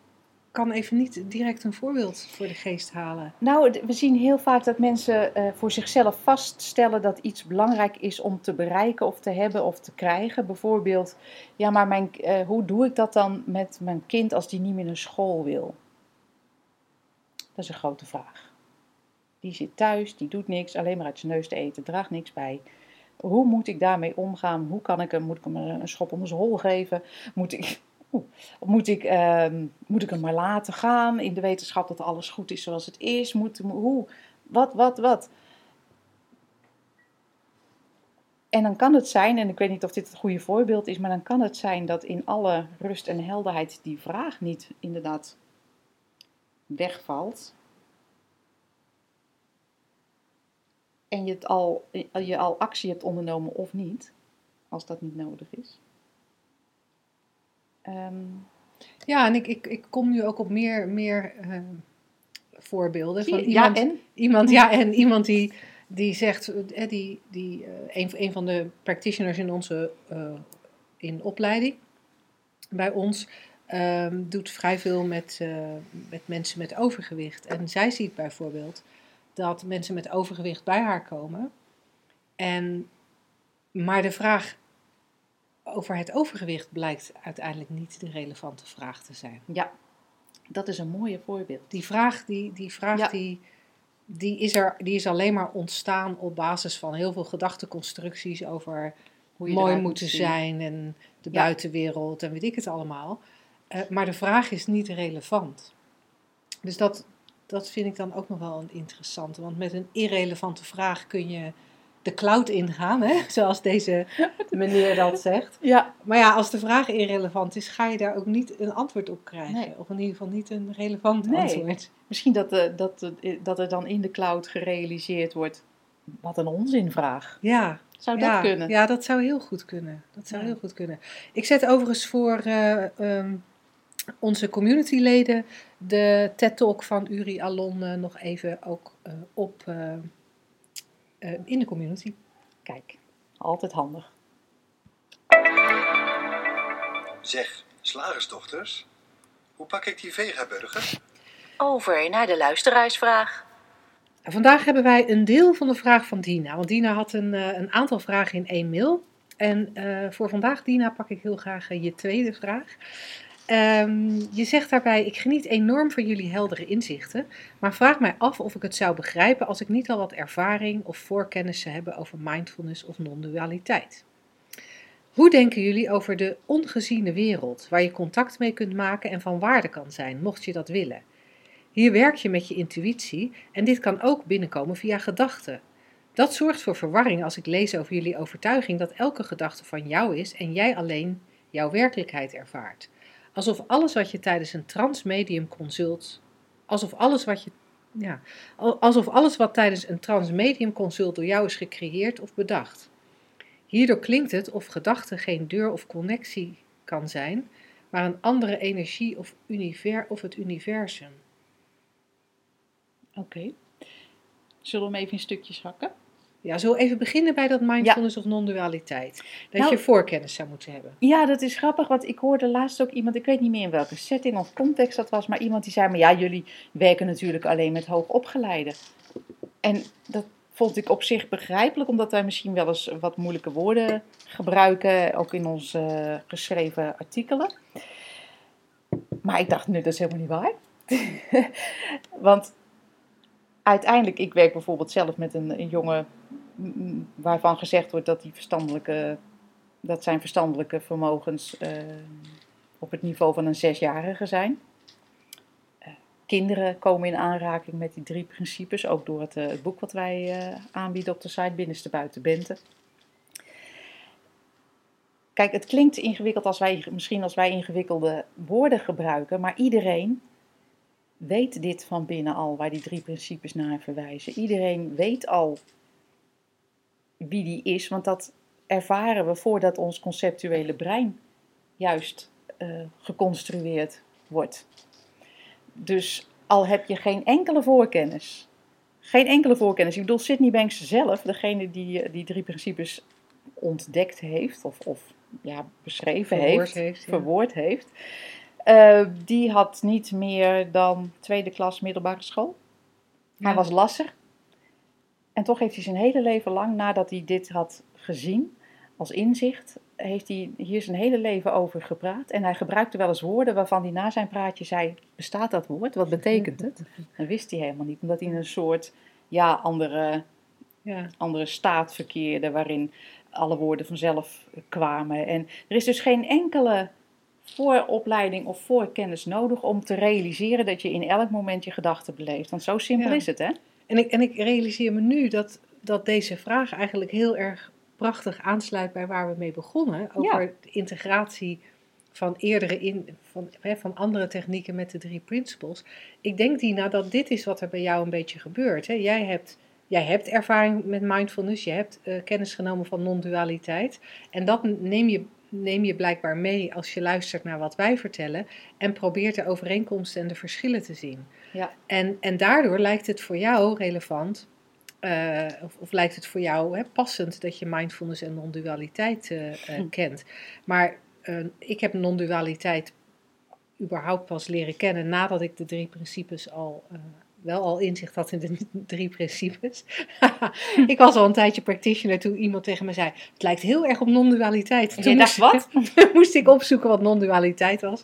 kan even niet direct een voorbeeld voor de geest halen. Nou, we zien heel vaak dat mensen eh, voor zichzelf vaststellen dat iets belangrijk is om te bereiken of te hebben of te krijgen. Bijvoorbeeld, ja, maar mijn, eh, hoe doe ik dat dan met mijn kind als die niet meer naar school wil? Dat is een grote vraag. Die zit thuis, die doet niks, alleen maar uit zijn neus te eten, draagt niks bij. Hoe moet ik daarmee omgaan? Hoe kan ik hem, moet ik hem een schop onder zijn hol geven? Moet ik, Moet ik, ehm, moet ik hem maar laten gaan in de wetenschap dat alles goed is zoals het is? Moet, hoe? Wat, wat, wat? En dan kan het zijn, en ik weet niet of dit het goede voorbeeld is, maar dan kan het zijn dat in alle rust en helderheid die vraag niet inderdaad wegvalt. En je, het al, je al actie hebt ondernomen of niet, als dat niet nodig is. Ehm, Ja, en ik, ik, ik kom nu ook op meer, meer eh, voorbeelden. Van iemand, ja, en? Iemand, ja, en iemand die, die zegt, eh, die, die, eh, een, een van de practitioners in onze in opleiding bij ons, ehm, doet vrij veel met, met mensen met overgewicht. En zij ziet bijvoorbeeld dat mensen met overgewicht bij haar komen. En, maar de vraag over het overgewicht blijkt uiteindelijk niet de relevante vraag te zijn. Ja, dat is een mooie voorbeeld. Die vraag, die, die, vraag Ja. die, die, is er, die is alleen maar ontstaan op basis van heel veel gedachteconstructies over Hoe je mooi moeten zijn en de Ja. buitenwereld en weet ik het allemaal. Eh, maar de vraag is niet relevant. Dus dat, dat vind ik dan ook nog wel een interessante. Want met een irrelevante vraag kun je de cloud ingaan, hè? zoals deze meneer dat zegt. Ja, Maar ja, als de vraag irrelevant is, ga je daar ook niet een antwoord op krijgen. Nee. Of in ieder geval niet een relevant Nee. antwoord. misschien dat, de, dat, de- dat er dan in de cloud gerealiseerd wordt. Wat een onzinvraag. Ja, Zou ja, dat kunnen? Ja, dat zou heel goed kunnen. Dat zou Ja. heel goed kunnen. Ik zet overigens voor eh, ehm, onze communityleden de TED-talk van Uri Alon eh, nog even ook eh, op eh, in de community. Kijk, altijd handig. Zeg, slagersdochters, hoe pak ik die vegaburger? Over naar de luisteraarsvraag. Vandaag hebben wij een deel van de vraag van Dina. Want Dina had een, eh, een aantal vragen in één mail. En eh, voor vandaag, Dina, pak ik heel graag je tweede vraag. Ehm, je zegt daarbij: Ik geniet enorm van jullie heldere inzichten. Maar vraag mij af of ik het zou begrijpen als ik niet al wat ervaring of voorkennis zou hebben over mindfulness of non-dualiteit. Hoe denken jullie over de ongeziene wereld, waar je contact mee kunt maken en van waarde kan zijn, mocht je dat willen? Hier werk je met je intuïtie en dit kan ook binnenkomen via gedachten. Dat zorgt voor verwarring als ik lees over jullie overtuiging dat elke gedachte van jou is en jij alleen jouw werkelijkheid ervaart. Alsof alles wat je tijdens een transmedium consult, alsof alles wat je, Ja, al- alsof alles wat tijdens een transmedium consult door jou is gecreëerd of bedacht. Hierdoor klinkt het of gedachte geen deur of connectie kan zijn, maar een andere energie of, of het universum. Oké. Zullen we hem even in stukjes hakken? Ja, zo even beginnen bij dat mindfulness of non-dualiteit. Dat Nou- je voorkennis zou moeten hebben. Ja, dat is grappig, want ik hoorde laatst ook iemand, ik weet niet meer in welke setting of context dat was, maar iemand die zei, maar ja, jullie werken natuurlijk alleen met hoogopgeleiden. En dat vond ik op zich begrijpelijk, omdat wij misschien wel eens wat moeilijke woorden gebruiken, ook in onze geschreven artikelen. Maar ik dacht, nee, dat is helemaal niet waar. want uiteindelijk, ik werk bijvoorbeeld zelf met een, een jongen waarvan gezegd wordt dat hij verstandelijke dat zijn verstandelijke vermogens eh, op het niveau van een zesjarige zijn. Eh, kinderen komen in aanraking met die drie principes, ook door het, eh, het boek wat wij aanbieden op de site Binnenste Buiten Bente. Kijk, het klinkt ingewikkeld als wij, misschien als wij ingewikkelde woorden gebruiken, maar iedereen weet dit van binnen al, waar die drie principes naar verwijzen. Iedereen weet al wie die is, want dat ervaren we voordat ons conceptuele brein juist eh, geconstrueerd wordt. Dus al heb je geen enkele voorkennis, geen enkele voorkennis. Ik bedoel, Sydney Banks zelf, degene die eh, die drie principes ontdekt heeft, of, of ja, beschreven Verwoord heeft, heeft, ja. verwoord heeft, eh, die had niet meer dan tweede klas middelbare school. Hij was lasser. En toch heeft hij zijn hele leven lang, nadat hij dit had gezien als inzicht, heeft hij hier zijn hele leven over gepraat. En hij gebruikte wel eens woorden waarvan hij na zijn praatje zei: Bestaat dat woord? Wat betekent het? Dat wist hij helemaal niet, omdat hij in een soort ja, andere, Ja, andere staat verkeerde, waarin alle woorden vanzelf kwamen. En er is dus geen enkele vooropleiding of voorkennis nodig om te realiseren dat je in elk moment je gedachten beleeft. Want zo simpel Ja. is het, hè? En ik, en ik realiseer me nu dat, dat deze vraag eigenlijk heel erg prachtig aansluit bij waar we mee begonnen. Over de integratie van eerdere in, van, van andere technieken met de drie principles. Ik denk, Dina, dat dit is wat er bij jou een beetje gebeurt. Hè? Jij, hebt, jij hebt ervaring met mindfulness, je hebt eh, kennis genomen van non-dualiteit. En dat neem je, neem je blijkbaar mee als je luistert naar wat wij vertellen. En probeert de overeenkomsten en de verschillen te zien. Ja. En, en daardoor lijkt het voor jou relevant, eh, of, of lijkt het voor jou hè, passend dat je mindfulness en non-dualiteit eh, eh, Hm. kent. Maar ik heb non-dualiteit überhaupt pas leren kennen nadat ik de drie principes al, wel al inzicht had in de drie principes. ik was al een tijdje practitioner toen iemand tegen me zei, het lijkt heel erg op non-dualiteit. En Toen dacht, moest- wat? moest ik opzoeken wat non-dualiteit was.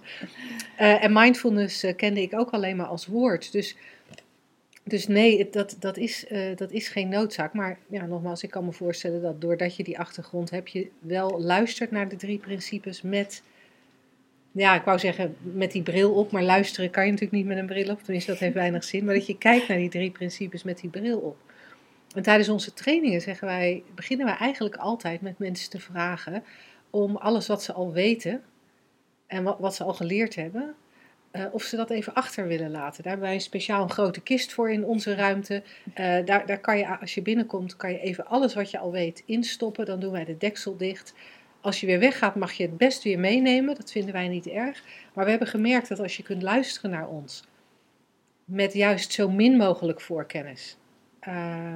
Eh, en mindfulness eh, kende ik ook alleen maar als woord. Dus, dus nee, dat, dat, is, eh, dat is geen noodzaak. Maar ja, nogmaals, ik kan me voorstellen dat doordat je die achtergrond hebt, je wel luistert naar de drie principes met. Ja, ik wou zeggen met die bril op, maar luisteren kan je natuurlijk niet met een bril op. Tenminste, dat heeft weinig zin. Maar dat je kijkt naar die drie principes met die bril op. En tijdens onze trainingen zeggen wij, beginnen wij eigenlijk altijd met mensen te vragen om alles wat ze al weten en wat, wat ze al geleerd hebben, eh, of ze dat even achter willen laten. Daar hebben wij een speciaal een grote kist voor in onze ruimte. Eh, daar, daar kan je, als je binnenkomt, kan je even alles wat je al weet instoppen. Dan doen wij de deksel dicht. Als je weer weggaat, mag je het best weer meenemen. Dat vinden wij niet erg. Maar we hebben gemerkt dat als je kunt luisteren naar ons, met juist zo min mogelijk voorkennis. eh,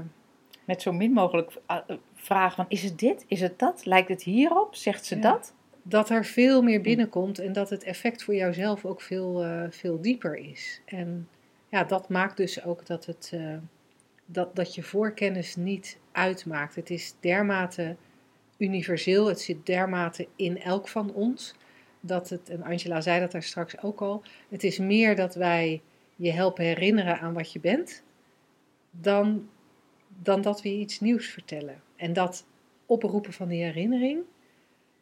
Met zo min mogelijk uh, vragen van, is het dit? Is het dat? Lijkt het hierop? Zegt ze Ja. dat? dat er veel meer binnenkomt en dat het effect voor jouzelf ook veel, eh, veel dieper is. En ja, dat maakt dus ook dat, het, eh, dat, dat je voorkennis niet uitmaakt. Het is dermate universeel, het zit dermate in elk van ons. Dat het, en Angela zei dat daar straks ook al, het is meer dat wij je helpen herinneren aan wat je bent, dan, dan dat we je iets nieuws vertellen. En dat oproepen van die herinnering,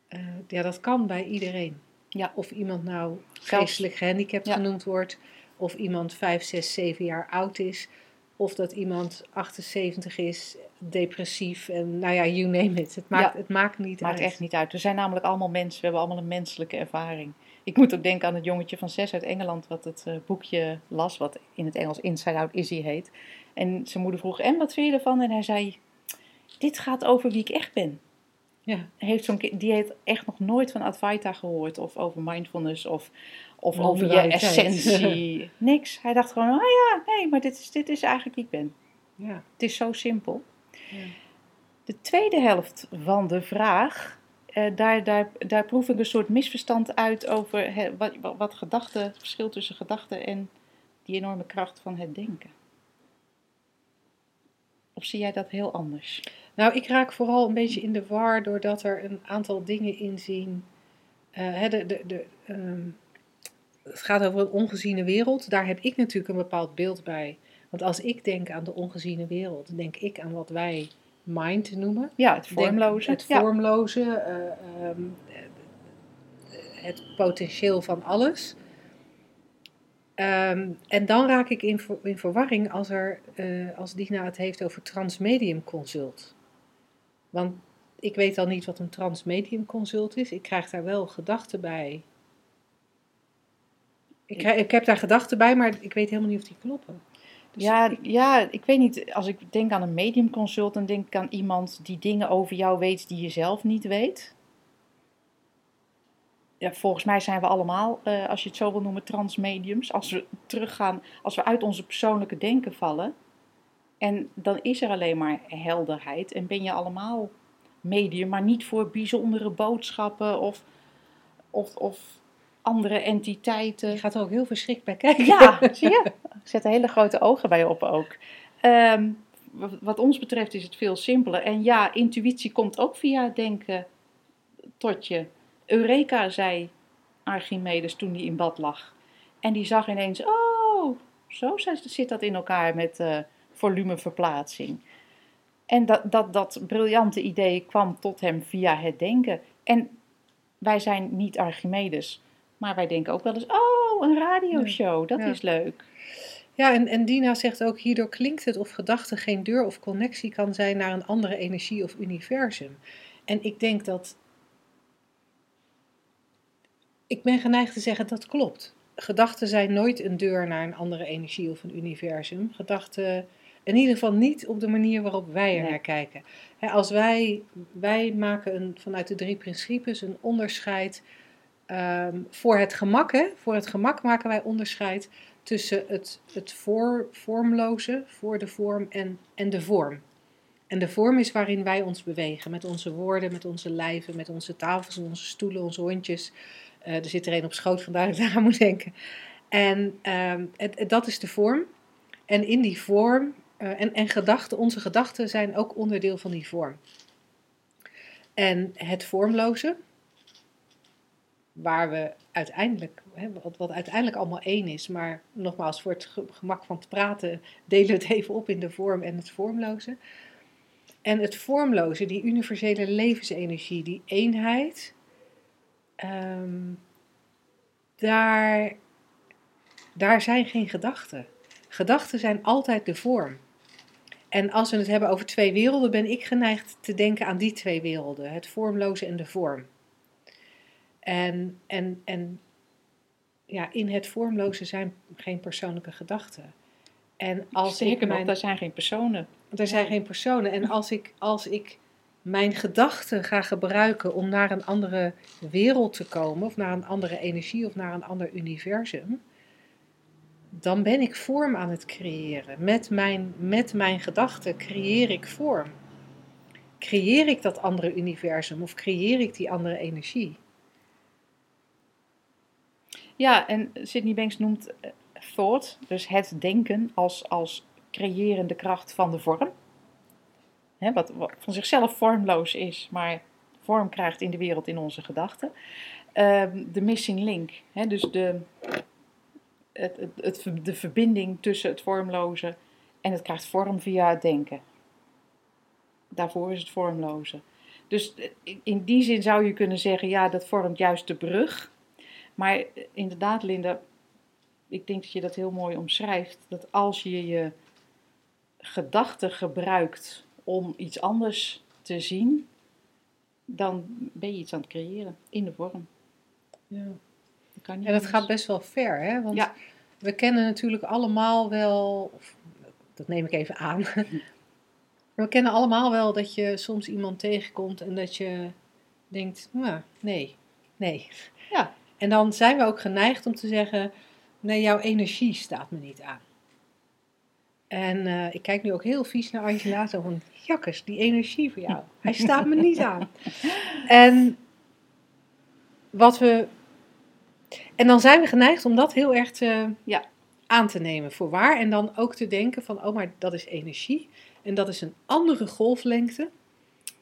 eh, ja, dat kan bij iedereen. Ja. Of iemand nou geestelijk gehandicapt Ja. genoemd wordt, of iemand 5, 6, 7 jaar oud is. Of dat iemand 78 is, depressief en nou ja, you name it. Het maakt, Ja. het maakt niet Maakt uit. echt niet uit. We zijn namelijk allemaal mensen. We hebben allemaal een menselijke ervaring. Ik moet ook denken aan het jongetje van zes uit Engeland, wat het eh, boekje las, wat in het Engels Inside Out Izzy heet. En zijn moeder vroeg, en wat vind je ervan? En hij zei, dit gaat over wie ik echt ben. Ja. Heeft zo'n, die heeft echt nog nooit van Advaita gehoord, of over mindfulness, of, of over je essentie. Niks. Hij dacht gewoon, oh ja, nee, maar dit is, dit is eigenlijk wie ik ben. Ja. Het is zo simpel. Ja. De tweede helft van de vraag, eh, daar, daar, daar proef ik een soort misverstand uit over wat, wat gedachten, het verschil tussen gedachten en die enorme kracht van het denken. Of zie jij dat heel anders? Nou, ik raak vooral een beetje in de war doordat er een aantal dingen in zien. Eh, de, de, de, ehm, het gaat over een ongeziene wereld. Daar heb ik natuurlijk een bepaald beeld bij. Want als ik denk aan de ongeziene wereld, denk ik aan wat wij mind noemen. Ja, het Denk- vormloze. Het ja. vormloze, eh, ehm, eh, het potentieel van alles. Ehm, en dan raak ik in, in verwarring als, er, eh, als Dina het heeft over transmedium consult. Want ik weet al niet wat een transmedium consult is. Ik krijg daar wel gedachten bij. Ik, krijg, ik heb daar gedachten bij, maar ik weet helemaal niet of die kloppen. Dus ja, ik- ja, ik weet niet. Als ik denk aan een medium consult, dan denk ik aan iemand die dingen over jou weet die je zelf niet weet. Ja, volgens mij zijn we allemaal, eh, als je het zo wil noemen, transmediums. Als we teruggaan, als we uit onze persoonlijke denken vallen. En dan is er alleen maar helderheid. En ben je allemaal medium, maar niet voor bijzondere boodschappen of, of, of andere entiteiten. je gaat er ook heel verschrikt bij kijken. Ja, zie je? Ik zet hele grote ogen bij op ook. Ehm, wat- ons betreft is het veel simpeler. En ja, intuïtie komt ook via het denken tot je. Eureka, zei Archimedes toen hij in bad lag. En die zag ineens, oh, zo zit dat in elkaar met eh, volumeverplaatsing. En dat, dat, dat briljante idee kwam tot hem via het denken. En wij zijn niet Archimedes, maar wij denken ook wel eens, oh, een radioshow, dat Ja. is leuk. Ja, en, en Dina zegt ook, hierdoor klinkt het of gedachte geen deur of connectie kan zijn naar een andere energie of universum. En ik denk dat, ik ben geneigd te zeggen dat klopt. Gedachten zijn nooit een deur naar een andere energie of een universum. Gedachten, in ieder geval niet op de manier waarop wij er Nee. naar kijken. Als wij, wij maken een, vanuit de drie principes een onderscheid ehm, voor het gemak. Hè? Voor het gemak maken wij onderscheid tussen het, het voor, vormloze, voor de vorm en, en de vorm. En de vorm is waarin wij ons bewegen, met onze woorden, met onze lijven, met onze tafels, onze stoelen, onze hondjes. Eh, er zit er een op schoot, vandaar dat ik daar aan moet denken. En ehm, het, het- dat is de vorm. En in die vorm, eh, en, en gedachten, onze gedachten zijn ook onderdeel van die vorm. En het vormloze, waar we uiteindelijk, hè, wat, uiteindelijk allemaal één is, maar nogmaals, voor het ge- gemak van het praten delen we het even op in de vorm en het vormloze. En het vormloze, die universele levensenergie, die eenheid, ehm, daar, daar zijn geen gedachten. Gedachten zijn altijd de vorm. En als we het hebben over twee werelden, ben ik geneigd te denken aan die twee werelden: het vormloze en de vorm. En, en, en ja, in het vormloze zijn geen persoonlijke gedachten. En als Sterker ik nog, mijn, daar zijn geen personen. er zijn geen personen. En als ik, als ik mijn gedachten ga gebruiken om naar een andere wereld te komen, of naar een andere energie, of naar een ander universum, dan ben ik vorm aan het creëren. Met mijn, met mijn gedachten creëer ik vorm. Creëer ik dat andere universum of creëer ik die andere energie? Ja, en Sydney Banks noemt eh, thought, dus het denken, als, als creërende kracht van de vorm. Wat, van zichzelf vormloos is, maar vorm krijgt in de wereld in onze gedachten. Ehm, de missing link, dus de, het, de verbinding tussen het vormloze en het krijgt vorm via het denken. Daarvoor is het vormloze. Dus eh, in- in die zin zou je kunnen zeggen, ja, dat vormt juist de brug. Maar eh, inderdaad, Linda, ik denk dat je dat heel mooi omschrijft. Dat als je je gedachten gebruikt om iets anders te zien, dan ben je iets aan het creëren in de vorm. Ja. Kan niet En dat anders. gaat best wel ver, hè? Want Ja. we kennen natuurlijk allemaal wel, of, dat neem ik even aan. we kennen allemaal wel dat je soms iemand tegenkomt en dat je denkt, nou, nee, nee. Ja. En dan zijn we ook geneigd om te zeggen, nee, jouw energie staat me niet aan. En eh, ik kijk nu ook heel vies naar Angela, zo van, jakkes, die energie voor jou, hij staat me niet aan. En wat we en dan zijn we geneigd om dat heel erg te, Ja. aan te nemen voor waar. En dan ook te denken van, oh, maar dat is energie. En dat is een andere golflengte.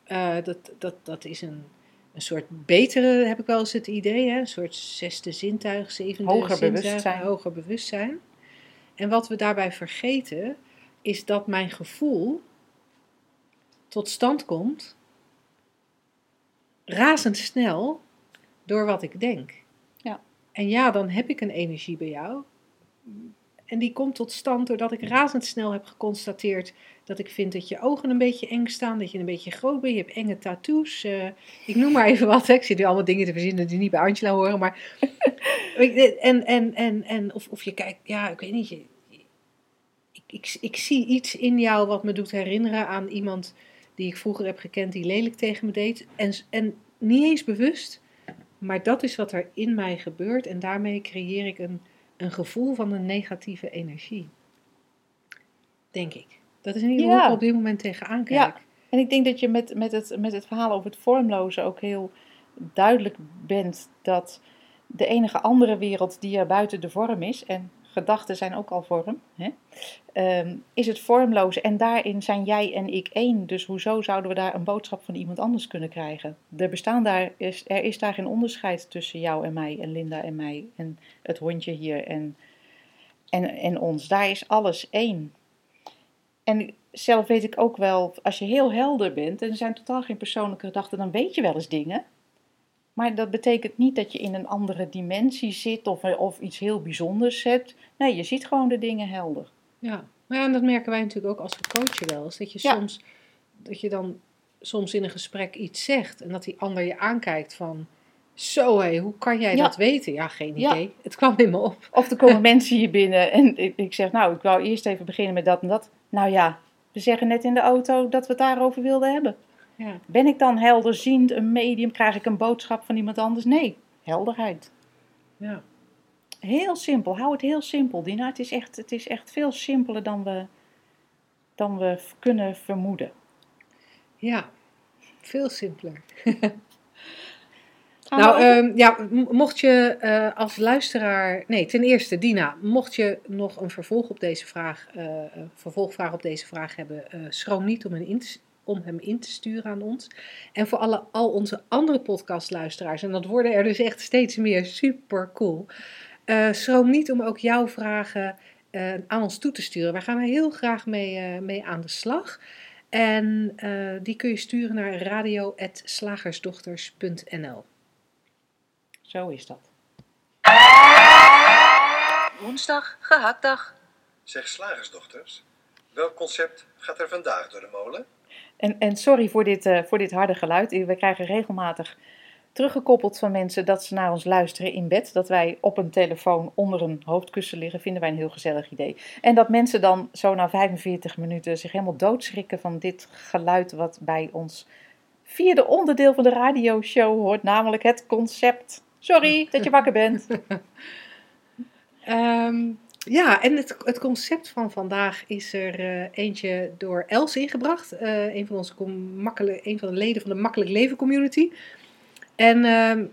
Eh, dat, dat, dat is een, een soort betere, heb ik wel eens het idee. Hè? Een soort zesde zintuig, zevende Hoger zintuig, bewustzijn. Hoger bewustzijn. En wat we daarbij vergeten, is dat mijn gevoel tot stand komt razendsnel door wat ik denk. En ja, dan heb ik een energie bij jou. En die komt tot stand doordat ik razendsnel heb geconstateerd dat ik vind dat je ogen een beetje eng staan, dat je een beetje groot bent, je hebt enge tattoos. eh, ik noem maar even wat, hè. ik zit nu allemaal dingen te verzinnen die niet bij Angela horen, maar... en, en, en, en of, of je kijkt, ja, ik weet niet, je, ik, ik, ik zie iets in jou wat me doet herinneren aan iemand die ik vroeger heb gekend die lelijk tegen me deed. En, en niet eens bewust, maar dat is wat er in mij gebeurt en daarmee creëer ik een, een gevoel van een negatieve energie. Denk ik. Dat is in ieder geval Ja. op dit moment tegenaan kijk. Ja. En ik denk dat je met, met, het, met het verhaal over het vormloze ook heel duidelijk bent dat de enige andere wereld die er buiten de vorm is, en gedachten zijn ook al vorm, hè, ehm, is het vormloze. En daarin zijn jij en ik één. Dus hoezo zouden we daar een boodschap van iemand anders kunnen krijgen? Er, bestaan daar, is, er is daar geen onderscheid tussen jou en mij, en Linda en mij, en het hondje hier en, en, en ons. Daar is alles één. En zelf weet ik ook wel, als je heel helder bent en er zijn totaal geen persoonlijke gedachten, dan weet je wel eens dingen. Maar dat betekent niet dat je in een andere dimensie zit of, of iets heel bijzonders hebt. Nee, je ziet gewoon de dingen helder. Ja, maar ja, en dat merken wij natuurlijk ook als we coachen wel eens. Dat je Ja. soms, dat je dan soms in een gesprek iets zegt en dat die ander je aankijkt van, zo hé, hoe kan jij Ja. dat weten? Ja, geen Ja. idee. Het kwam in me op. Of er komen mensen hier binnen en ik, ik zeg, nou, ik wou eerst even beginnen met dat en dat. Nou ja, we zeggen net in de auto dat we het daarover wilden hebben. Ja, Ben ik dan helderziend, een medium? Krijg ik een boodschap van iemand anders? Nee, helderheid. ja. Heel simpel, hou het heel simpel, Dina. Het is echt, het is echt veel simpeler dan we, dan we kunnen vermoeden. ja. veel simpeler. Nou, ehm, ja, mocht je eh, als luisteraar. Nee, ten eerste, Dina, mocht je nog een vervolg op deze vraag, eh, een vervolgvraag op deze vraag hebben, eh, schroom niet om, hem in te, om hem in te sturen aan ons. En voor alle, al onze andere podcastluisteraars, en dat worden er dus echt steeds meer, super cool. eh, schroom niet om ook jouw vragen eh, aan ons toe te sturen. Wij gaan er heel graag mee, eh, mee aan de slag. En eh, die kun je sturen naar radio.slagersdochters.nl. Zo is dat. Woensdag, gehaktdag. Zeg slagersdochters, welk concept gaat er vandaag door de molen? En, en sorry voor dit, eh, voor dit harde geluid. We krijgen regelmatig teruggekoppeld van mensen dat ze naar ons luisteren in bed. Dat wij op een telefoon onder een hoofdkussen liggen, vinden wij een heel gezellig idee. En dat mensen dan zo na 45 minuten zich helemaal doodschrikken van dit geluid wat bij ons vierde onderdeel van de radioshow hoort, namelijk het concept. Sorry dat je wakker bent. Ehm, ja, en het, het concept van vandaag is er eh, eentje door Els ingebracht. eh, een, van onze een van de leden van de Makkelijk Leven Community. En ehm,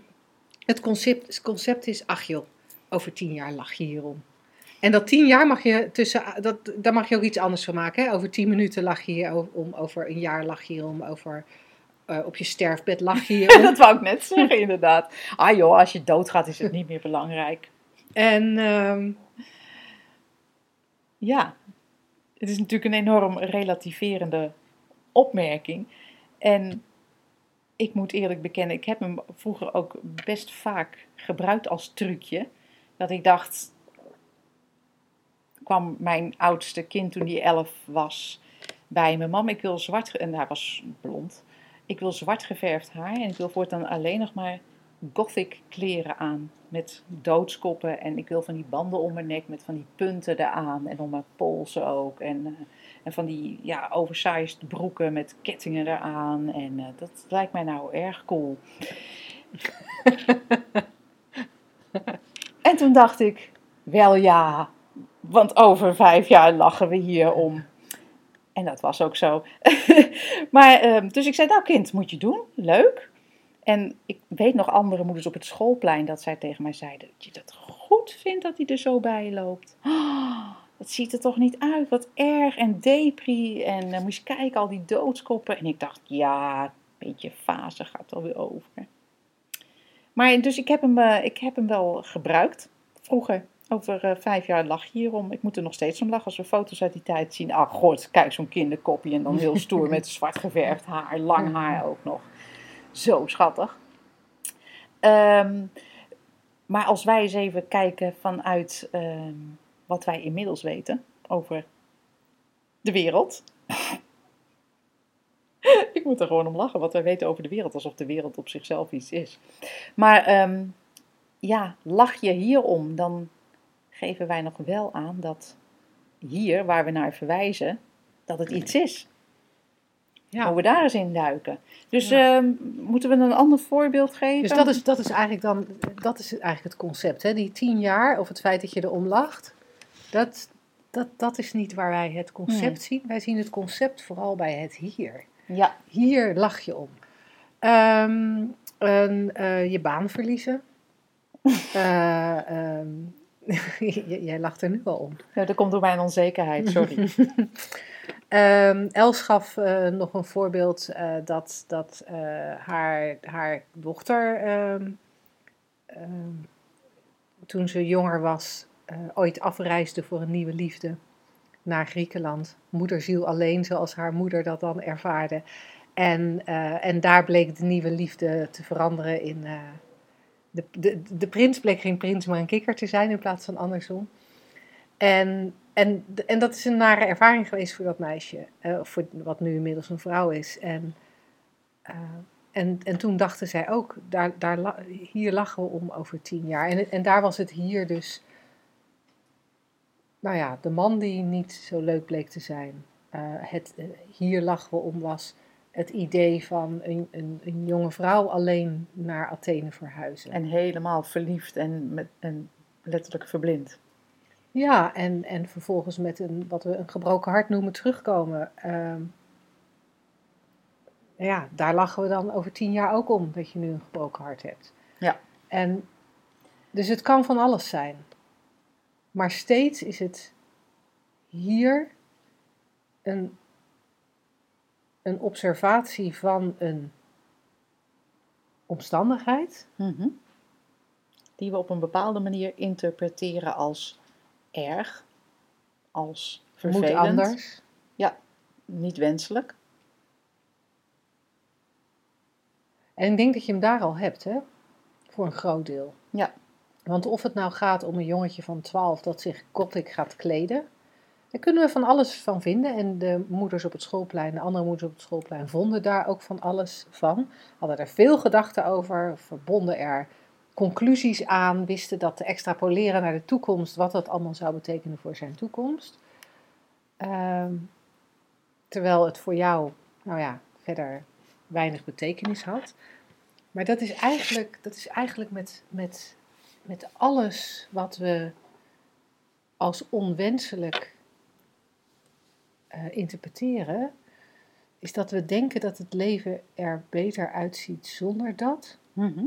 het, concept, het concept is, ach joh, over tien jaar lach je hierom. En dat tien jaar mag je tussen, dat, daar mag je ook iets anders van maken. Hè? Over tien minuten lach je hier om, over een jaar lach je hierom, over eh, op je sterfbed lach je hierom. dat wou ik net zeggen, inderdaad. Ah joh, als je doodgaat is het niet meer belangrijk. en ehm, Ja, het is natuurlijk een enorm relativerende opmerking. En ik moet eerlijk bekennen, ik heb hem vroeger ook best vaak gebruikt als trucje. Dat ik dacht, kwam mijn oudste kind toen die elf was bij me. Mam, ik wil zwart... ge-" En hij was blond. Ik wil zwart geverfd haar en ik wil voortaan alleen nog maar gothic kleren aan. Met doodskoppen en ik wil van die banden om mijn nek met van die punten eraan. En om mijn polsen ook. En, eh, en van die ja, oversized broeken met kettingen eraan. En eh, dat lijkt mij nou erg cool. en toen dacht ik, wel ja, want over vijf jaar lachen we hier om. En dat was ook zo. maar, ehm, dus ik zei, nou kind, moet je doen. Leuk. En ik weet nog andere moeders op het schoolplein dat zij tegen mij zeiden, dat je dat goed vindt dat hij er zo bij loopt. Oh, dat ziet er toch niet uit, wat erg en depri. En dan moest je kijken, al die doodskoppen. En ik dacht, ja, een beetje fase gaat alweer over. Maar dus ik heb hem, eh, ik heb hem wel gebruikt vroeger. Over eh, vijf jaar lach je hierom. Ik moet er nog steeds om lachen als we foto's uit die tijd zien. Ach god, kijk zo'n kinderkopje en dan heel stoer met zwart geverfd haar, lang haar ook nog. Zo schattig. Ehm, maar als wij eens even kijken vanuit ehm, wat wij inmiddels weten over de wereld. Ik moet er gewoon om lachen, wat wij weten over de wereld, alsof de wereld op zichzelf iets is. Maar ehm, ja, lach je hierom, dan geven wij nog wel aan dat hier, waar we naar verwijzen, dat het iets is. Ja. We daar eens in duiken. Dus Ja. ehm, moeten we een ander voorbeeld geven? Dus dat is, dat is eigenlijk dan, dat is eigenlijk het concept. Hè? Die tien jaar, of het feit dat je erom lacht, dat, dat, dat is niet waar wij het concept Nee. zien. Wij zien het concept vooral bij het hier. Ja, Hier lach je om. Ehm, een, eh, je baan verliezen. J- jij lacht er nu al om. nou, dat komt door mijn onzekerheid, sorry. Ehm, Els gaf eh, nog een voorbeeld eh, dat, dat eh, haar, haar dochter, ehm, ehm, toen ze jonger was, ooit afreisde voor een nieuwe liefde naar Griekenland. Moederziel alleen, zoals haar moeder dat dan ervaarde. En, en daar bleek de nieuwe liefde te veranderen in. de, de, de prins bleek geen prins, maar een kikker te zijn in plaats van andersom. En, en, en dat is een nare ervaring geweest voor dat meisje, eh, voor wat nu inmiddels een vrouw is. En, eh, en, en toen dachten zij ook, daar, daar, hier lachen we om over tien jaar. En, en daar was het hier dus, nou ja, de man die niet zo leuk bleek te zijn. Eh, het, hier lachen we om was het idee van een, een, een jonge vrouw alleen naar Athene verhuizen. en helemaal verliefd en, met, en letterlijk verblind. Ja, en, en vervolgens met een, wat we een gebroken hart noemen, terugkomen. Ehm, ja, daar lachen we dan over tien jaar ook om, dat je nu een gebroken hart hebt. Ja. En dus het kan van alles zijn. Maar steeds is het hier een, een observatie van een omstandigheid. Mhm. Die we op een bepaalde manier interpreteren als erg, als vervelend, Moet anders. niet wenselijk. En ik denk dat je hem daar al hebt, hè? Voor een groot deel. Ja. Want of het nou gaat om een jongetje van 12 dat zich gothic gaat kleden, daar kunnen we van alles van vinden. En de moeders op het schoolplein, de andere moeders op het schoolplein, vonden daar ook van alles van. Hadden er veel gedachten over, verbonden er conclusies aan, wisten dat te extrapoleren naar de toekomst, wat dat allemaal zou betekenen voor zijn toekomst. Ehm, terwijl het voor jou, nou ja, verder weinig betekenis had. Maar dat is eigenlijk, dat is eigenlijk met, met, met alles wat we als onwenselijk eh, interpreteren, is dat we denken dat het leven er beter uitziet zonder dat. Mhm.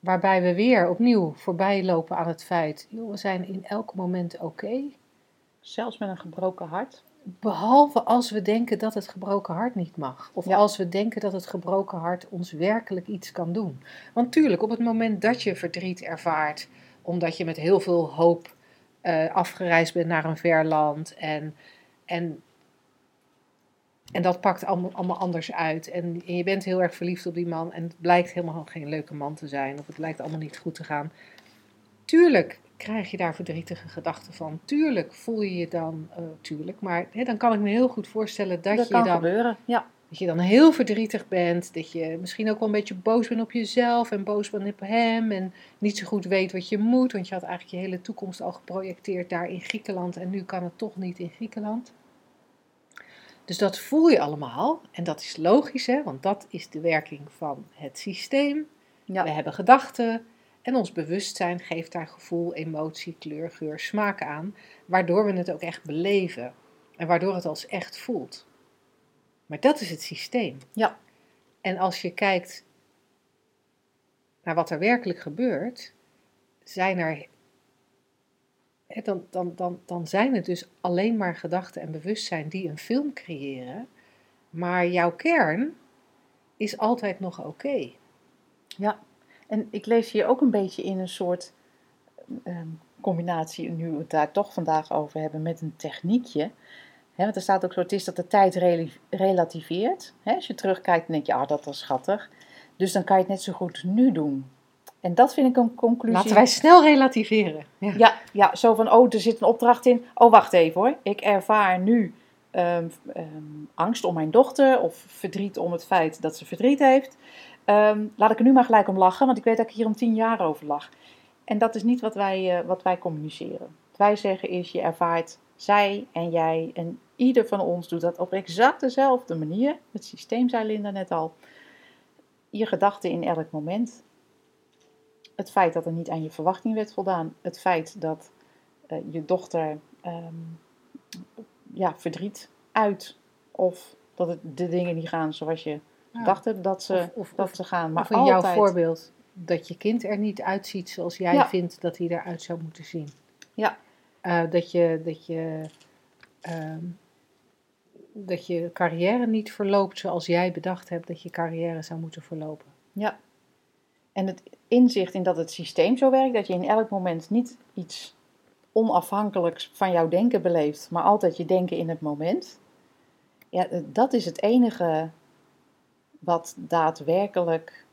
Waarbij we weer opnieuw voorbij lopen aan het feit, joh, we zijn in elk moment oké. Zelfs met een gebroken hart. Behalve als we denken dat het gebroken hart niet mag. Of Ja. als we denken dat het gebroken hart ons werkelijk iets kan doen. Want tuurlijk, op het moment dat je verdriet ervaart, omdat je met heel veel hoop eh, afgereisd bent naar een ver land en, en, en dat pakt allemaal, allemaal anders uit. En, en je bent heel erg verliefd op die man en het blijkt helemaal geen leuke man te zijn of het lijkt allemaal niet goed te gaan. Tuurlijk krijg je daar verdrietige gedachten van. Tuurlijk voel je je dan, eh, tuurlijk, maar hè, dan kan ik me heel goed voorstellen dat, Dat, je kan dan gebeuren, ja. Dat je dan heel verdrietig bent. Dat je misschien ook wel een beetje boos bent op jezelf en boos bent op hem. En niet zo goed weet wat je moet. Want je had eigenlijk je hele toekomst al geprojecteerd daar in Griekenland. En nu kan het toch niet in Griekenland. Dus dat voel je allemaal. En dat is logisch, hè? want dat is de werking van het systeem. Ja. We hebben gedachten. En ons bewustzijn geeft daar gevoel, emotie, kleur, geur, smaak aan. Waardoor we het ook echt beleven. En waardoor het als echt voelt. Maar dat is het systeem. Ja. En als je kijkt naar wat er werkelijk gebeurt, zijn er. Dan, dan, dan, dan zijn het dus alleen maar gedachten en bewustzijn die een film creëren. Maar jouw kern is altijd nog oké. Ja, en ik lees hier ook een beetje in een soort ehm, combinatie, nu we het daar toch vandaag over hebben, met een techniekje. Want er staat ook zo, het is dat de tijd rela- relativeert. Als je terugkijkt, denk je, ah, dat was schattig. Dus dan kan je het net zo goed nu doen. En dat vind ik een conclusie. Laten wij snel relativeren. Ja. Ja, ja, zo van, oh, er zit een opdracht in. Oh, wacht even hoor. Ik ervaar nu ehm, ehm, angst om mijn dochter of verdriet om het feit dat ze verdriet heeft. Ehm, laat ik er nu maar gelijk om lachen, want ik weet dat ik hier om tien jaar over lach. En dat is niet wat wij, eh, wat wij communiceren. Wat wij zeggen is, je ervaart zij en jij en ieder van ons doet dat op exact dezelfde manier. Het systeem zei Linda net al. Je gedachten in elk moment het feit dat er niet aan je verwachting werd voldaan, het feit dat eh, je dochter ehm, ja, verdriet uit of dat het, de dingen niet gaan zoals je Ja. dacht hebt dat ze, Of- of- dat ze gaan. Maar Of in jouw voorbeeld, dat je kind er niet uitziet zoals jij Ja. vindt dat hij eruit zou moeten zien. Ja. Eh, dat je, dat je, ehm, dat je carrière niet verloopt zoals jij bedacht hebt dat je carrière zou moeten verlopen. Ja. En het inzicht in dat het systeem zo werkt, dat je in elk moment niet iets onafhankelijks van jouw denken beleeft, maar altijd je denken in het moment. Ja, eh, dat is het enige wat daadwerkelijk,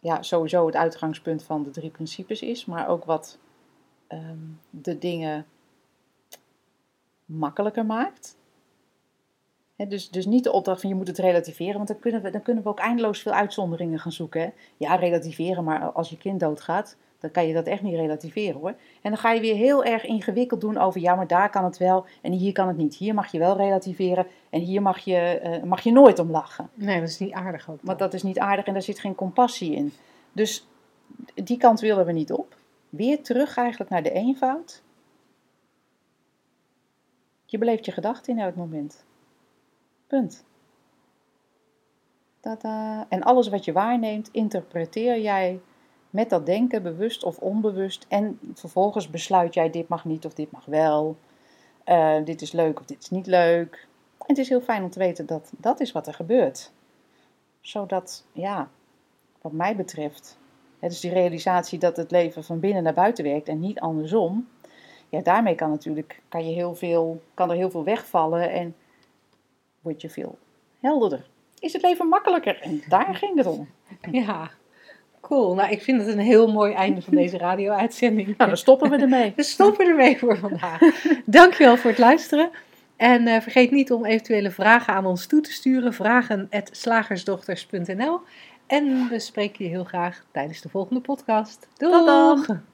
ja, sowieso het uitgangspunt van de drie principes is, maar ook wat ehm, de dingen makkelijker maakt. Dus, dus niet de opdracht van je moet het relativeren, want dan kunnen we, dan kunnen we ook eindeloos veel uitzonderingen gaan zoeken. Hè? Ja, relativeren, maar als je kind doodgaat, dan kan je dat echt niet relativeren hoor. En dan ga je weer heel erg ingewikkeld doen over, ja, maar daar kan het wel en hier kan het niet. Hier mag je wel relativeren en hier mag je, eh, mag je nooit om lachen. Nee, dat is niet aardig ook. Want dat is niet aardig en daar zit geen compassie in. Dus die kant willen we niet op. Weer terug eigenlijk naar de eenvoud. Je beleeft je gedachten in elk moment. Punt. Tada. En alles wat je waarneemt, interpreteer jij met dat denken, bewust of onbewust. En vervolgens besluit jij, dit mag niet of dit mag wel. Eh, dit is leuk of dit is niet leuk. En het is heel fijn om te weten dat dat is wat er gebeurt. Zodat, ja, wat mij betreft, het is die realisatie dat het leven van binnen naar buiten werkt en niet andersom. Ja, daarmee kan natuurlijk kan je heel veel, kan er heel veel wegvallen en word je veel helderder. Is het leven makkelijker? En daar ging het om. Ja, cool. Nou, ik vind het een heel mooi einde van deze radio-uitzending. Nou, dan stoppen we ermee. We stoppen ermee voor vandaag. Dankjewel voor het luisteren. En eh, vergeet niet om eventuele vragen aan ons toe te sturen. Vragen@slagersdochters.nl En we spreken je heel graag tijdens de volgende podcast. Doeg!